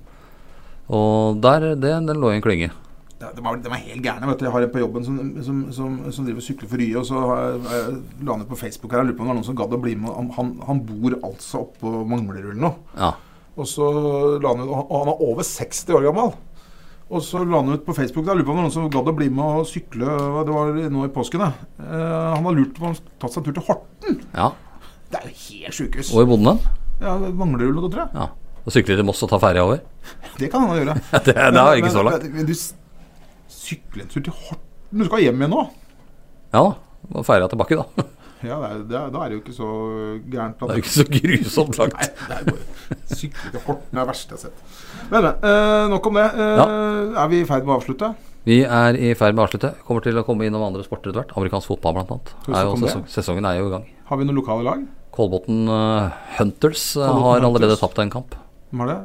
Og der, det, den lå i en klynge. Ja, de, var, de var helt gærne. vet du. Jeg har en på jobben som, som, som, som driver sykler for Rye. Og så jeg, la han ut på Facebook her. Jeg lurer på om det var noen som gadd å bli med. Han, han, bor altså oppå Manglerudden nå. Ja. Og så la han ut, og han- er over 60 år gammel. Og så la han ut på Facebook da, lurer på om det noen som gadd å bli med og sykle Det var nå i påsken. da. Eh, han har lurt på om han tatt seg en tur til Horten. ja. Det er jo helt sjukehus. Og i den? Ja, Manglerudden, tror jeg. Ja. Og sykler til Moss og ta ferja over? Det kan han gjøre. det, det er ikke så langt. Men, men du sykler en tur til Horten? Du skal hjem igjen nå? Ja da. Må Ferja tilbake, da. Ja, det er, det er, da er det jo ikke så gærent. Det er jo ikke så grusomt langt. Nei, det er bare Sykle til Horten er det verste jeg har sett. Men, men. eh, nok om det. Eh, Er vi i ferd med å avslutte? Vi er i ferd med å avslutte. Kommer til å komme innom andre sporter etter hvert. Amerikansk fotball, det? sesong, sesongen er jo i gang. Har vi noen lokale lag? Kolbotn uh, Hunters uh, har allerede Hunters. tapt en kamp. Har det?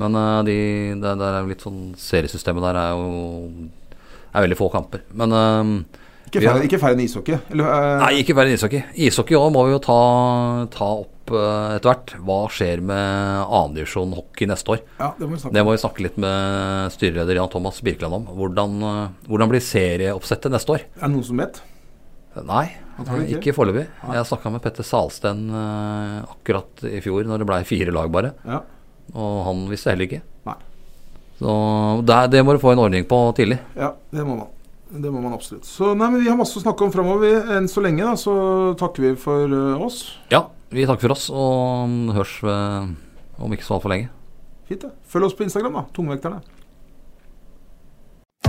Men uh, de, det, det er litt sånn Seriesystemet der er jo er veldig få kamper. Men eh, Ikke færre, har- ikke færre enn ishockey? Eller, uh, Nei, ikke færre enn ishockey. Ishockey òg må vi jo ta, ta opp uh, etter hvert. Hva skjer med annendivisjon hockey neste år? Ja, det må vi Det må vi snakke litt med styreleder Jan Thomas Birkeland om. Hvordan, uh, hvordan blir serieoppsettet neste år? Er det noen som vet? Nei, ikke. ikke foreløpig. Jeg snakka med Petter Salsten akkurat i fjor, når det blei fire lag bare. Ja. Og han visste heller ikke. Nei. Så det, det må du få en ordning på tidlig. ja, det må man. Det må man absolutt. Så nei, men Vi har masse å snakke om framover. Enn så lenge da, så takker vi for uh, oss. Ja, vi takker for oss, og hørs uh, om ikke så altfor lenge. Fint, det. Følg oss på Instagram, da. Tungvekterne.